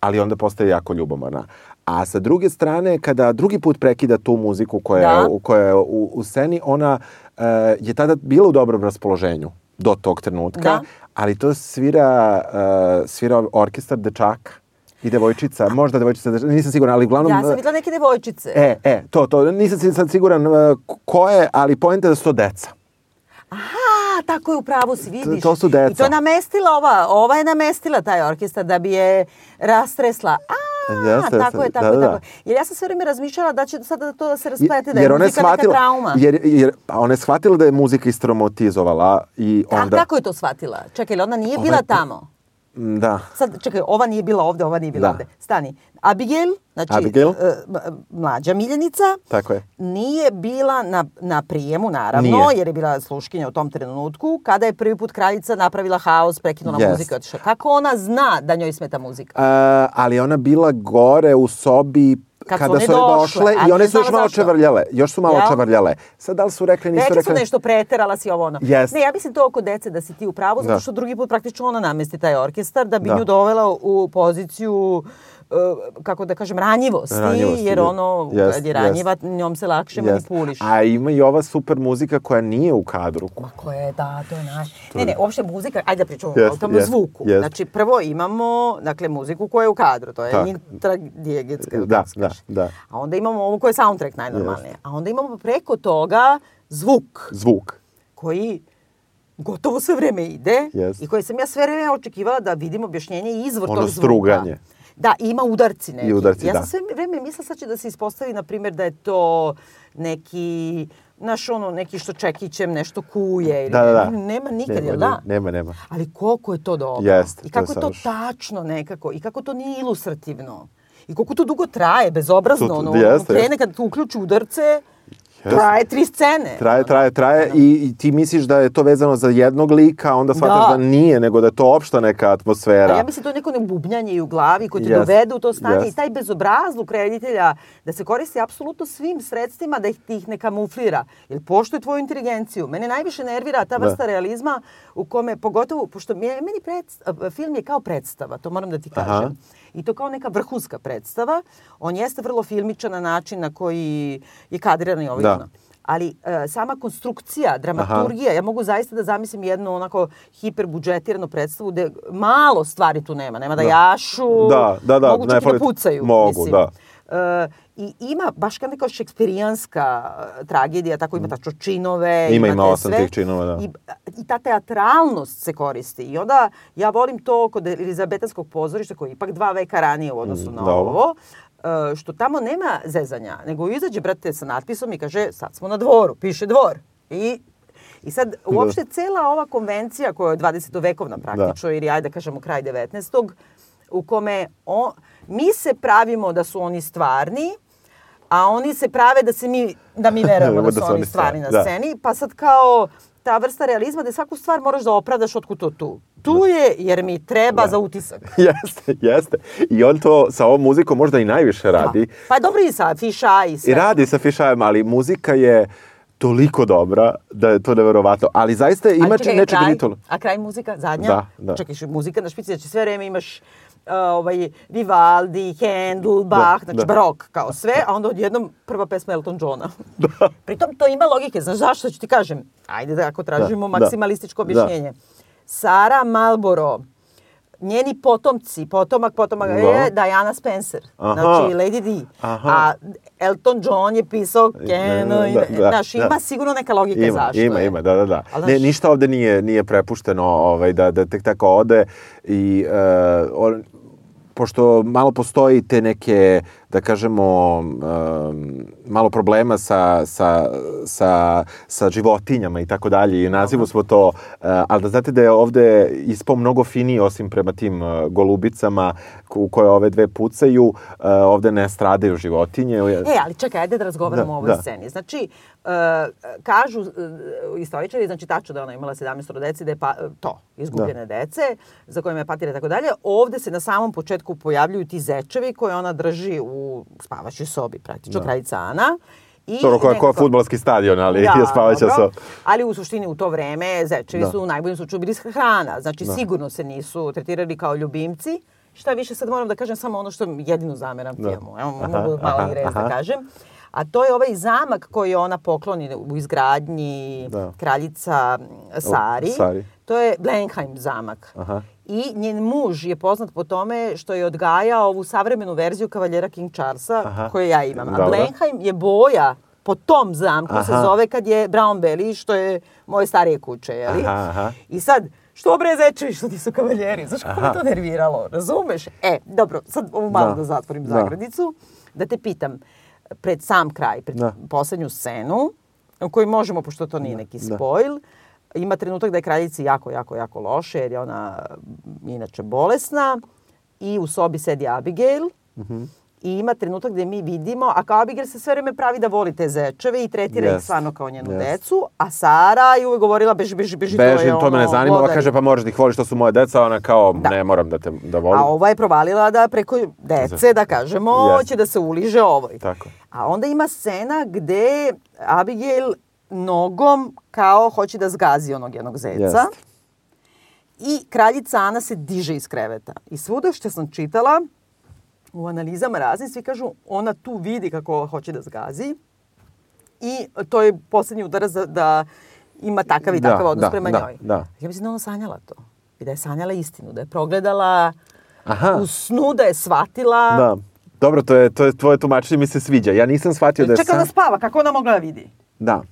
ali onda postaje jako ljubomorna. A sa druge strane, kada drugi put prekida tu muziku koja, Da. je, u- koja je u, u sceni, ona uh, je tada bila u dobrom raspoloženju do tog trenutka, Da. ali to svira, uh, svira orkestar dečaka i devojčica, možda devojčica, nisam siguran, ali uglavnom... Ja sam videla neke devojčice. E, e, to, to, nisam sad siguran ko je, ali pojenta je da su to deca. Aha, tako je u pravu si vidiš. to su deca. I to je namestila ova, ova je namestila taj orkestar da bi je rastresla. A, Jeste, tako je, tako da, je, da, tako da. je. Jer ja sam sve vreme razmišljala da će sada to da se rasplete, da je ona je muzika neka shvatila, trauma. jer, jer, pa ona je shvatila da je muzika istraumatizovala i A onda... kako je to shvatila? Čekaj, ona nije Ona bila tamo? Da. Sad, čekaj, ova nije bila ovde, ova nije bila Da. ovde. Stani. Abigail, znači Abigail. e, mlađa miljenica, Tako je. nije bila na, na prijemu, naravno, Nije. jer je bila sluškinja u tom trenutku, kada je prvi put kraljica napravila haos, prekinula Jest. muziku i otišla. Kako ona zna da njoj smeta muzika? A, ali ona bila gore u sobi Kad su kada one su one došle, došle a i one su još malo zašto. čevrljale. Još su malo Jel? čevrljale. Sad da li su rekli, nisu Rekli rekli... su nešto, preterala si ovo ono. Jest. Ne, ja mislim to oko dece da si ti u pravu, zato Da. što drugi put praktično ona namesti taj orkestar da bi Da. nju dovela u poziciju kako da kažem, ranjivosti, Ranjivosti, jer je. ono, Jest, kad je ranjiva, njom se lakše Jest. manipuliš. A ima i ova super muzika koja nije u kadru. Ma ko je, da, to je naš. Ne, ne, uopšte muzika, ajde da pričamo Jest, o tom jest, zvuku. jest. Znači, prvo imamo, dakle, muziku koja je u kadru, to je Tak. intradijegetska. ili Da, da, da. A onda imamo ovu koja je soundtrack najnormalnije. A onda imamo preko toga zvuk Zvuk. koji gotovo sve vreme ide Jest. i koji sam ja sve vreme očekivala da vidim objašnjenje izvor Ono tog zvuka. struganje. Da, ima udarci neki. I udarci, ja sam da. sve vreme mislila sad će da se ispostavi, na primjer, da je to neki, znaš, ono, neki što čekićem nešto kuje. Ili Da, da, da. Nema nikad, Nema, jel da? nema, nema. Ali koliko je to dobro. Jeste, I to je kako je to savršeno. tačno nekako. I kako to nije ilustrativno. I koliko to dugo traje, bezobrazno. To- to- ono, jeste, ono, krene kad tu uključi udarce, Jeste. traje tri scene. Traje, traje, traje i, i ti misliš da je to vezano za jednog lika, onda shvataš da, Da. nije, nego da je to opšta neka atmosfera. A ja mislim to je neko nebubnjanje u glavi koji te Jest, dovede u to stanje jest. i taj bezobrazluk reditelja da se koristi apsolutno svim sredstvima da ih, ti ih ne kamuflira. Jer poštuje tvoju inteligenciju. Mene najviše nervira ta Da. vrsta realizma u kome, pogotovo, pošto meni predst- film je kao predstava, to moram da ti kažem. Aha. I to kao neka vrhunska predstava. On jeste vrlo filmičan na način na koji je kadriran i ovo i Da. ono. Ali e, sama konstrukcija, dramaturgija, ja mogu zaista da zamislim jednu onako hiperbudžetiranu predstavu gde malo stvari tu nema. Nema da, jašu, Da, da, da, mogu čak i da pucaju. mogu, mislim. da. E, I ima baš kao neka šekspirijanska e, tragedija, tako ima tačno činove. Ima, ima osam tih činova, da. I, I ta teatralnost se koristi. I onda ja volim to kod Elizabetanskog pozorišta koji je ipak dva veka ranije u odnosu na da, ovo. ovo e, što tamo nema zezanja, nego izađe, brate, sa natpisom i kaže, sad smo na dvoru, piše dvor. I I sad, uopšte cela ova konvencija koja je 20. vekovna praktično, ili ajde da kažemo kraj 19. u kome o, mi se pravimo da su oni stvarni, a oni se prave da se mi, da mi [laughs] verujemo da, su oni stvarni na da. sceni, pa sad kao ta vrsta realizma da svaku stvar moraš da opravdaš otkud to tu. Tu je jer mi treba za utisak. [laughs] jeste, jeste. I on to sa ovom muzikom možda i najviše radi. Da. Pa dobro i sa fiša i sve. I radi sa fišajem, ali muzika je toliko dobra da je to neverovatno. Ali zaista ima Ali če čekaj, nečeg kraj. A kraj muzika, zadnja? Da, da. Čekaj, muzika na špici, znači sve vreme imaš ovaj, Vivaldi, Handel, Bach, znači da. barok kao sve, a onda odjednom prva pesma Elton Johna. Da. [laughs] Pritom to ima logike, znaš zašto ću ti kažem? Ajde da ako tražimo Da, da. maksimalističko Da. objašnjenje. Sara Marlboro, njeni potomci, potomak, potomak Da. je Diana Spencer, Aha. znači Lady Di. Aha. A Elton John je pisao Keno, i, Da, da, znaš, da. ima sigurno neka logika Ima, zašto ima, je. ima, da, da, da. Ali, Ne, znaš- ništa ovde nije, nije prepušteno ovaj, da, da tek tako ode i uh, on, pošto malo postoji te neke, da kažemo, um, malo problema sa, sa, sa, sa životinjama i tako dalje i u nazivu smo to, uh, ali da znate da je ovde ispao mnogo finiji osim prema tim uh, golubicama u koje ove dve pucaju, uh, ovde ne stradaju životinje. E, ali čekaj, ajde da razgovaramo Da, o ovoj da. sceni. Znači, kažu uh, istoričari, znači tačno da je ona imala 17 dece, da je pa, to, izgubljene dece, za kojima je patira i tako dalje. Ovde se na samom početku pojavljuju ti zečevi koje ona drži u spavaćoj sobi, praktično, kraljica Ana. I Dobro, ko, ko nekako- futbalski stadion, ali [laughs] je spavaća dobro. Ali u suštini u to vreme zečevi Da. su u najboljem slučaju bili hrana. Znači sigurno se nisu tretirali kao ljubimci. Šta više, sad moram da kažem samo ono što jedino zameram Da. filmu. Evo, mogu malo i rez da kažem. A to je ovaj zamak koji ona pokloni u izgradnji Da. kraljica Sari. Sari. To je Blenheim zamak. Aha. I njen muž je poznat po tome što je odgajao ovu savremenu verziju kavaljera King Charlesa, Aha. koju ja imam. A Dobro. Blenheim je boja po tom zamku se Aha. zove kad je Brown Belly, što je moje starije kuće, jeli? Aha, aha. I sad, što bre zečevi što ti su kavaljeri? Znaš kako me to nerviralo, razumeš? E, dobro, sad ovu malo da, Da. zatvorim Da. zagradicu, da te pitam, pred sam kraj, pred Da. poslednju scenu, u kojoj možemo, pošto to nije neki da. spoil, ima trenutak da je kraljici jako, jako, jako loše, jer je ona m, inače bolesna i u sobi sedi Abigail, Mhm. I ima trenutak gde mi vidimo, a kao Abigail se sve vreme pravi da voli te zečeve i tretira ih Jest. stvarno kao njenu Jest. decu, a Sara je uvek govorila beži, beži, beži, to Bežim, je to, me ne ono, zanima. Ova glodari. kaže, pa moraš da ih voliš, to su moje deca. Ona kao, Da. ne moram da te da volim. A ova je provalila da preko dece, da kažemo, Jest. će da se uliže ovoj. Tako. A onda ima scena gde Abigail nogom kao hoće da zgazi onog jednog zeca. Jest. I kraljica Ana se diže iz kreveta. I svuda što sam čitala, u analizama raznim svi kažu ona tu vidi kako hoće da zgazi i to je poslednji udarac da, da ima takav i Da, takav odnos da, prema da, njoj. da. Ja mislim da ona sanjala to. I da je sanjala istinu, da je progledala Aha. u snu, da je shvatila. Da. Dobro, to je, to je tvoje tumačenje mi se sviđa. Ja nisam shvatio da je Čekala san... da spava, kako ona mogla da vidi? Da.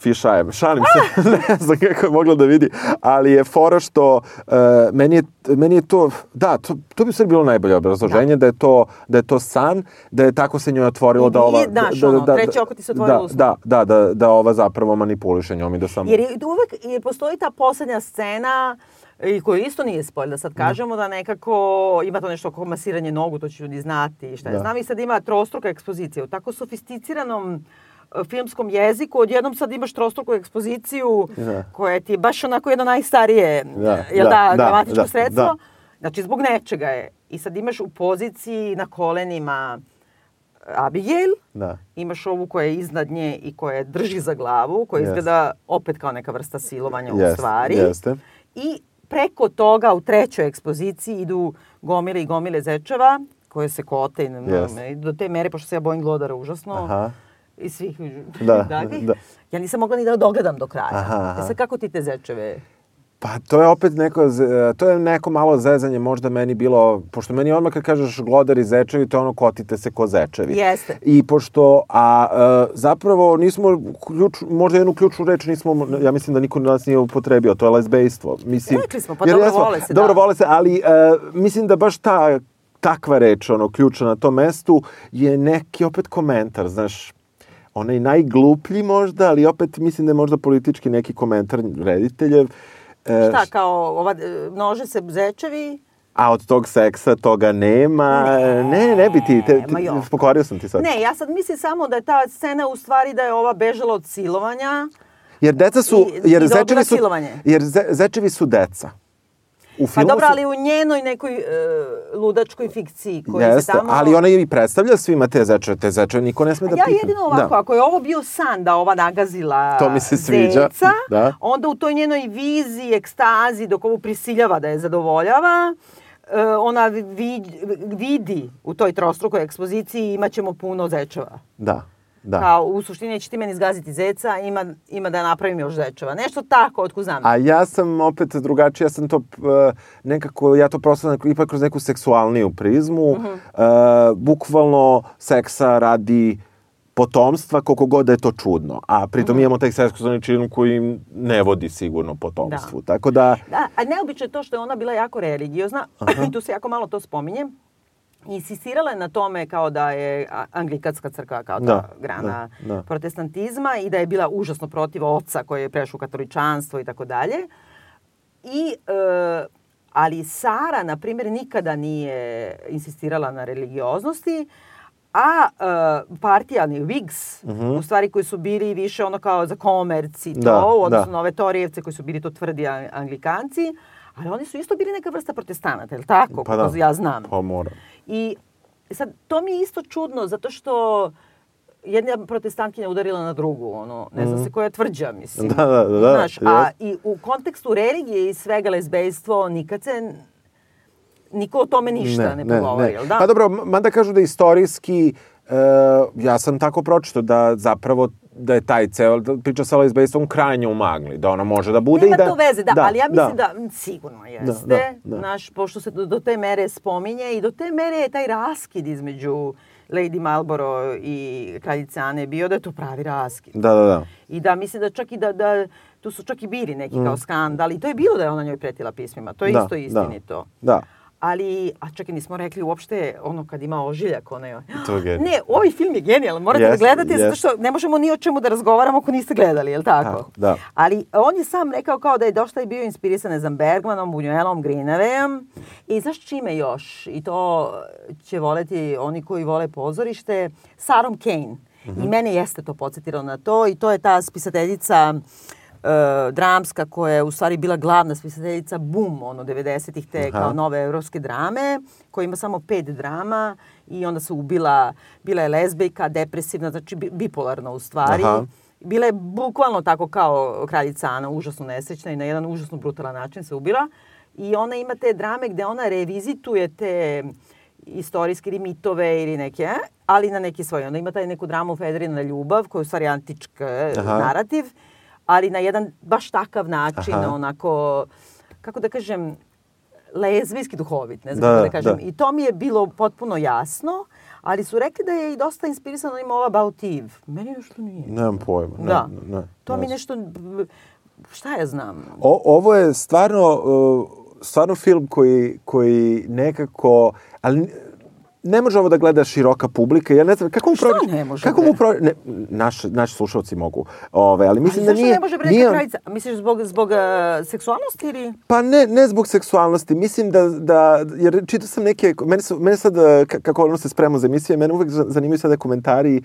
Fišajem, šalim se, [laughs] ne znam kako je mogla da vidi, ali je fora što uh, meni, je, meni je to, da, to, to bi sve bilo najbolje obrazloženje, da. je to, da je to san, da je tako se njoj otvorilo I da ova... nije, znaš, da, ono, treće oko ti se otvorilo da, u snu. da, da, da, da ova zapravo manipuliše njom i da samo... Jer je, uvek je, postoji ta poslednja scena i koju isto nije spolj, da sad kažemo da nekako ima to nešto oko masiranje nogu, to će ljudi znati i šta je. Da. Znam i sad ima trostruka ekspozicija. U tako sofisticiranom filmskom jeziku, odjednom sad imaš trostruku ekspoziciju Da. koja ti je baš onako jedno najstarije, Da, jel da, da, da, gramatičko da, sredstvo. da. Znači, zbog nečega je. I sad imaš u poziciji na kolenima Abigail, Da. imaš ovu koja je iznad nje i koja je drži za glavu, koja Jeste. izgleda opet kao neka vrsta silovanja u Jeste, stvari. jeste. I preko toga u trećoj ekspoziciji idu gomile i gomile zečeva koje se kote i i do te mere, pošto se ja bojim glodara užasno. Aha. I svih Da, [laughs] takvih. da. Ja nisam mogla ni da dogledam do kraja. Aha, aha. E sad kako ti te zečeve? Pa to je opet neko, to je neko malo zezanje možda meni bilo, pošto meni odmah kad kažeš glodar i zečevi, to je ono kotite se ko zečevi. Jeste. I pošto, a e, zapravo nismo, ključ, možda jednu ključnu reč nismo, ja mislim da niko nas nije upotrebio, to je lesbejstvo. Mislim, Rekli smo, pa dobro vole se, Dobro da. vole se, ali e, mislim da baš ta takva reč, ono, ključna na tom mestu, je neki opet komentar, znaš, onaj najgluplji možda, ali opet mislim da je možda politički neki komentar rediteljev. E, Šta, kao ova, e, množe se zečevi? A od tog seksa toga nema. Ne, ne, bi ti, te, jo. pokvario sam ti sad. Ne, ja sad mislim samo da je ta scena u stvari da je ova bežala od silovanja. Jer deca su, I- jer i zečevi su, silovanje. jer ze, zečevi su deca. U Pa filmu dobro, su- ali u njenoj nekoj e, ludačkoj fikciji koja Jeste, se tamo... ali ona i predstavlja svima te zečeve. Te zečeve niko ne sme da Ja pipne. jedino ovako, Da. ako je ovo bio san da ova nagazila To mi se sviđa, zeca, da. onda u toj njenoj viziji, ekstazi, dok ovu prisiljava da je zadovoljava, e, ona vid, vidi u toj trostrukoj ekspoziciji imaćemo puno zečeva. Da, da. Kao, u suštini neće ti meni zgaziti zeca, ima, ima da napravim još zečeva. Nešto tako, otkud znam. A ja sam opet drugačiji, ja sam to nekako, ja to prostam ipak kroz neku seksualniju prizmu. Mhm. E, bukvalno seksa radi potomstva, koliko god da je to čudno. A pritom Mhm. imamo taj seksualni čin koji ne vodi sigurno potomstvu. Tako da, Da, a neobično je to što je ona bila jako religiozna, i tu se jako malo to spominje. Insistirala je na tome kao da je anglikatska crkva kao ta Da, grana da, da. protestantizma i da je bila užasno protiv oca koji je prešao u katoličanstvo i tako dalje. I, e, ali Sara, na primjer, nikada nije insistirala na religioznosti, a e, partija, ni Whigs, u stvari koji su bili više ono kao za komerci to, Da, u odnosu da. na ove Torijevce koji su bili to tvrdi anglikanci, ali oni su isto bili neka vrsta protestanata, je li tako? pa da, ja znam. Pa mora. I sad, to mi je isto čudno, zato što jedna protestantkinja udarila na drugu, ono, ne znam se koja je tvrđa, mislim. Mhm. Da, da, da, Znaš, a jest. i u kontekstu religije i svega lezbejstvo, nikad se, niko o tome ništa ne, progovori, jel da? Pa dobro, m- mada kažu da istorijski, e, ja sam tako pročito da zapravo da je taj ceo, da priča sa lezbejstvom krajnje u magli, da ona može da bude Nema i da... to veze, da, ali ja mislim da, m, sigurno jeste, da, da. Znaš, pošto se do, do te mere spominje i do te mere je taj raskid između Lady Marlborough i kraljice Ane bio da je to pravi raskid. Da, da, da. I da mislim da čak i da, da tu su čak i bili neki kao skandal i to je bilo da je ona njoj pretila pismima, to je Mm. Da, isto da. istinito. Da. Ali, a čekaj, nismo rekli uopšte ono kad ima ožiljak, onaj... To je. [gasps] Ne, ovaj film je genijalan, morate Jeste, da gledate, zato jeste. što ne možemo ni o čemu da razgovaramo ako niste gledali, je li tako? Tako, da. Ali on je sam rekao kao da je došla i bio inspirisan, ne znam, Bergmanom, Buñuelom, Greenawayem. I znaš čime još? I to će voleti oni koji vole pozorište, Sarom Kane. I mene jeste to podsjetilo na to i to je ta spisateljica e, dramska koja je u stvari bila glavna spisateljica boom ono 90-ih te Aha. kao nove evropske drame koja ima samo pet drama i onda se ubila bila je lezbejka, depresivna, znači bi- bipolarna u stvari. Aha. Bila je bukvalno tako kao kraljica Ana, užasno nesrećna i na jedan užasno brutalan način se ubila. I ona ima te drame gde ona revizituje te istorijske ili mitove ili neke, ali na neki svoj. Onda ima taj neku dramu Federina ljubav, koja je u stvari antička Aha. narativ, ali na jedan baš takav način, Aha. onako, kako da kažem, lezbijski duhovit, ne znam Da, kako da kažem. da. I to mi je bilo potpuno jasno, ali su rekli da je i dosta inspirisano ima All About Eve. Meni nešto nije. Nemam pojma. Ne, Da. ne, To ne mi nešto, šta ja znam? O, ovo je stvarno, uh, stvarno film koji, koji nekako, ali ne može ovo da gleda široka publika. Ja ne znam, kako mu ne može, Kako mu prođe- ne, naš, naši slušalci mogu. Ove, ali mislim ali da nije... ne može bre nije- krajica? Misliš zbog, zbog uh, seksualnosti ili? Pa ne, ne zbog seksualnosti, mislim da, da jer čitao sam neke, mene, su, mene sad, ka- kako ono se sprema za emisije, mene uvek za- zanimaju sada komentari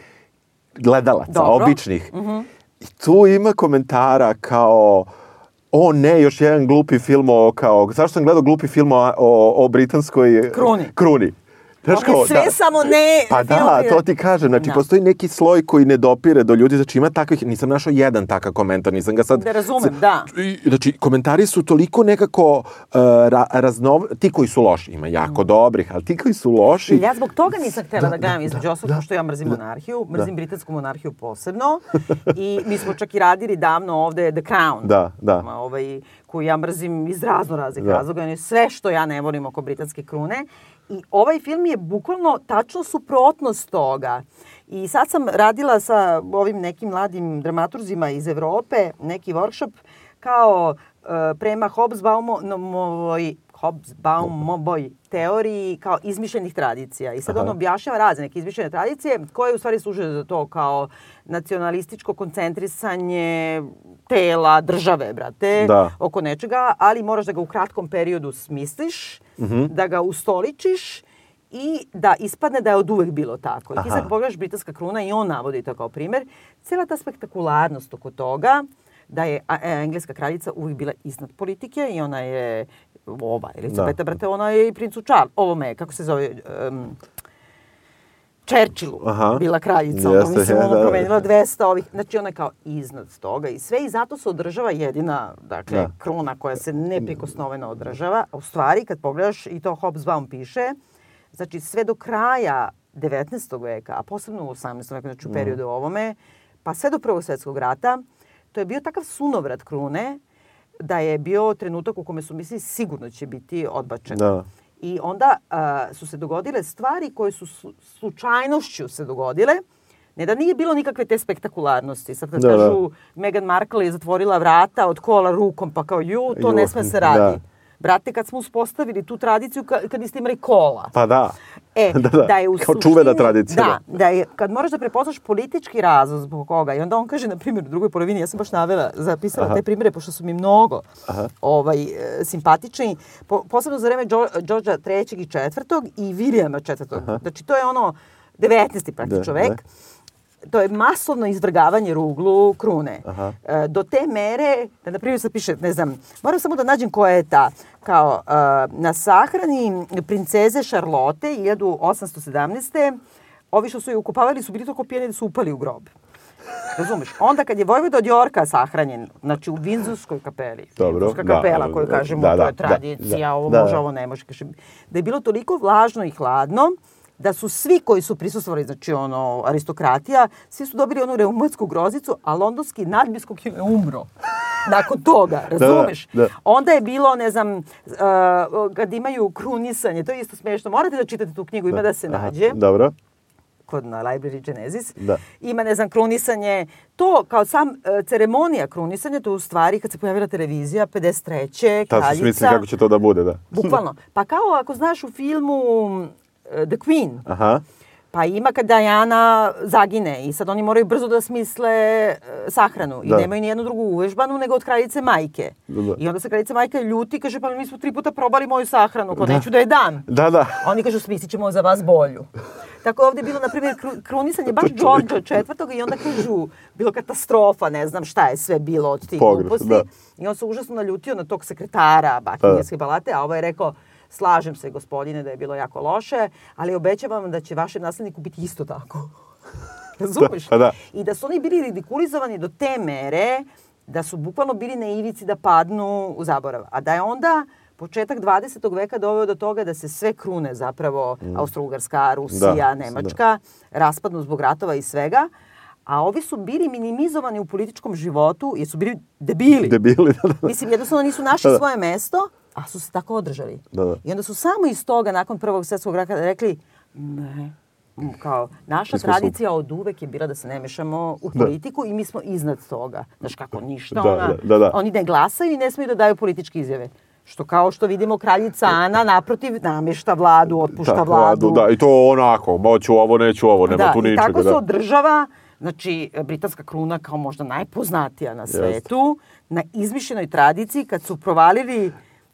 gledalaca, Dobro. Mhm. običnih. I tu ima komentara kao, o ne, još jedan glupi film o, kao, zašto sam gledao glupi film o, o, o britanskoj... Kruni. Kruni. Znaš je sve samo ne Pa da, to ti kažem. Znači, Da. postoji neki sloj koji ne dopire do ljudi. Znači, ima takvih, nisam našao jedan takav komentar, nisam ga sad... Da razumem, da. I, znači, komentari su toliko nekako uh, ra, raznov... Ti koji su loši, ima jako dobrih, ali ti koji su loši... Ja zbog toga nisam htjela da, Da, gledam da, između da, ostalog, da, pošto ja mrzim da, monarhiju, mrzim da. britansku monarhiju posebno. I mi smo čak i radili davno ovde The Crown. Da, da. Ma, Ovaj, koju ja mrzim iz razno raznih Da. razloga. Sve što ja ne volim oko britanske krune. I ovaj film je bukvalno tačno suprotnost toga. I sad sam radila sa ovim nekim mladim dramaturzima iz Evrope, neki workshop, kao e, prema Hobsbaumovoj Hobsbaumovoj teoriji kao izmišljenih tradicija. I sad Aha. on objašnjava razne neke izmišljene tradicije koje u stvari služe za to kao nacionalističko koncentrisanje tela, države, brate, Da. oko nečega, ali moraš da ga u kratkom periodu smisliš, Mhm. da ga ustoličiš i da ispadne da je od uvek bilo tako. I ti sad pogledaš Britanska kruna i on navodi to kao primer. Cijela ta spektakularnost oko toga da je e, engleska kraljica uvijek bila iznad politike i ona je ova, Elizabeta, Da. brate, ona je i princu Charles, ovome, kako se zove, um, Churchillu Aha. bila kraljica, ono, Jeste, mislim, je, ono da, da. promenila 200 ovih, znači ona je kao iznad toga i sve i zato se održava jedina, dakle, Da. kruna koja se neprikosnoveno održava, a u stvari kad pogledaš i to Hobsbawm piše, znači sve do kraja 19. veka, a posebno u 18. veku, znači u periodu ovome, pa sve do Prvog svetskog rata, to je bio takav sunovrat krune da je bio trenutak u kome su mislili sigurno će biti odbačen. Da. I onda a, su se dogodile stvari koje su slu- slučajnošću se dogodile. Ne da nije bilo nikakve te spektakularnosti. Sad kad Da, da. kažu Meghan Markle je zatvorila vrata od kola rukom, pa kao ju, to Ju, ne sme se radi. da. Brate, kad smo uspostavili tu tradiciju, ka- kad niste imali kola. Pa da. E, [laughs] Da, da. da, je u Kao suštini- čuvena tradicija, Da, da je, kad moraš da prepoznaš politički razlog zbog koga, i onda on kaže, na primjer, u drugoj polovini, ja sam baš navela, zapisala Aha. te primjere, pošto su mi mnogo Aha. ovaj, e, simpatični, po, posebno za vreme Đo- Đorđa III. i IV. i Vilijama IV. Znači, to je ono 19. praktično Da, vek. To je masovno izvrgavanje ruglu krune. Aha. E, do te mere, da na primjer sad piše, ne znam, moram samo da nađem koja je ta, kao e, na sahrani princeze Šarlote 1817. Ovi što su je ukopavali su bili toliko pijeni da su upali u grob. Razumeš? Onda kad je Vojvoda od Jorka sahranjen, znači u Vinzurskoj kapeli, Dobro, Vinzurska da, kapela koju da, kažemo, da, to da, je da, tradicija, da, ovo da, može, da. ovo ne može. Kaže, da je bilo toliko vlažno i hladno, da su svi koji su prisustvovali, znači ono, aristokratija, svi su dobili onu reumatsku grozicu, a londonski nadbiskop je umro. [laughs] Nakon toga, da, razumeš? da. Onda je bilo, ne znam, uh, kad imaju krunisanje, to je isto smiješno, morate da čitate tu knjigu, ima da se Aha, nađe Dobro. kod na Library Genesis. Da. Ima, ne znam, krunisanje. To, kao sam e, ceremonija krunisanja, to u stvari kad se pojavila televizija, 53. Tad su kraljica. smislili kako će to da bude, da. Bukvalno. Pa kao ako znaš u filmu The Queen, Aha. pa ima kad Diana zagine i sad oni moraju brzo da smisle e, sahranu i Da. nemaju ni jednu drugu uvežbanu nego od kraljice majke. Da, da. I onda se kraljica majka ljuti i kaže pa mi smo tri puta probali moju sahranu, ko Da. neću da je dam. Da, da. Oni kažu smislit ćemo za vas bolju. Tako je ovdje bilo, na primjer, kru- krunisanje baš [laughs] Đorđa četvrtog i onda kažu, bilo katastrofa, ne znam šta je sve bilo od tih Pogrešno, gluposti. da. I on se užasno naljutio na tog sekretara Bakinghamske palate, a ovo je rekao, slažem se gospodine da je bilo jako loše, ali obećavam vam da će vašem nasledniku biti isto tako. [laughs] Razumeš? pa da. I da su oni bili ridikulizovani do te mere da su bukvalno bili na ivici da padnu u zaborav. A da je onda početak 20. veka doveo do toga da se sve krune zapravo Austro-Ugarska, Rusija, Mm. Da, Nemačka, raspadnu zbog ratova i svega, a ovi su bili minimizovani u političkom životu jer su bili debili. Debili, da, da. Mislim, jednostavno nisu našli Da, da. svoje mesto, a su se tako održali. Da, da. I onda su samo iz toga, nakon Prvog svjetskog rata, rekli, ne, m, kao, naša Mi smo tradicija od uvek je bila da se ne mešamo u politiku i mi smo iznad toga. Znaš kako, ništa, Da, ona, da, da, da. oni ne glasaju i ne smiju da daju političke izjave. Što kao što vidimo kraljica Ana naprotiv namješta vladu, otpušta Tako, vladu. Da, i to onako, moću ovo, neću ovo, nema da, tu i ničega. tako se da. održava, znači, britanska kruna kao možda najpoznatija na svetu, na izmišljenoj tradiciji kad su provalili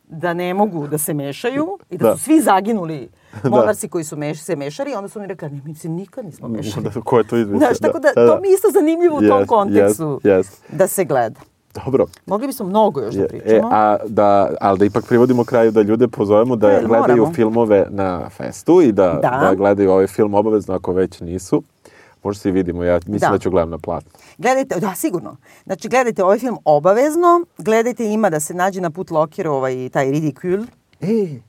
da ne mogu da se mešaju i da, Da. su svi zaginuli [laughs] monarsi koji su meš, se mešali, onda su oni rekli, ne, mi se nikad nismo mešali. Da, [laughs] ko je to izmislio? Znaš, tako da, to mi je isto zanimljivo u tom kontekstu jest, jest. da se gleda. Dobro. Mogli bismo mnogo još da Je, pričamo. E, a da, ali da ipak privodimo kraju da ljude pozovemo da E, gledaju moramo. filmove na festu i da, Da. da. gledaju ovaj film obavezno ako već nisu. Možda se i vidimo, ja mislim Da. da, ću gledam na platnu. Gledajte, da, sigurno. Znači, gledajte ovaj film obavezno. Gledajte, ima da se nađe na put Locker ovaj, taj Ridicule. E,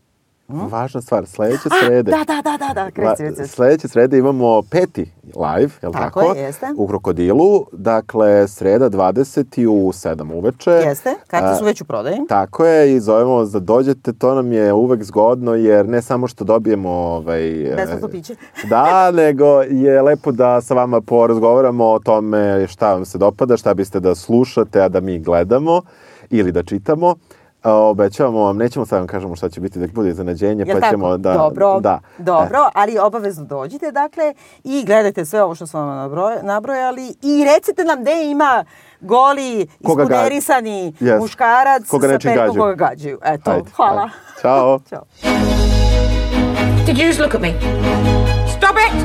važna stvar, sledeće srede. Da, da, da, da, da, kreci. Sledeće srede imamo peti live, je li Tako tako? je, jeste. U Krokodilu, dakle sreda 20. u 7 uveče. Jeste, karte su već u prodaji. Tako je i zovemo vas da dođete, to nam je uvek zgodno jer ne samo što dobijemo ovaj, Besplatno e, piće. [laughs] Da, nego je lepo da sa vama porazgovaramo o tome šta vam se dopada, šta biste da slušate, a da mi gledamo ili da čitamo. A, Obećavamo vam, nećemo sad vam kažemo šta će biti, da bude iznenađenje, pa tako? ćemo da... Dobro, da. dobro, ali obavezno dođite, dakle, i gledajte sve ovo što smo vam nabroj- nabrojali i recite nam gde ima goli, ispunerisani Yes. muškarac Koga sa perkom koga gađaju. Eto, Ajde, hvala. ajde. Ćao. [laughs] Ćao. Did you just look at me? Stop it!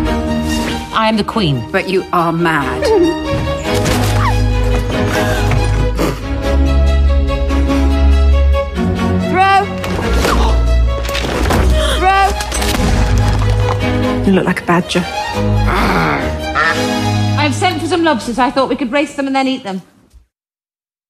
I am the queen. But you are mad. [laughs] You look like a badger. I've sent for some lobsters. I thought we could race them and then eat them.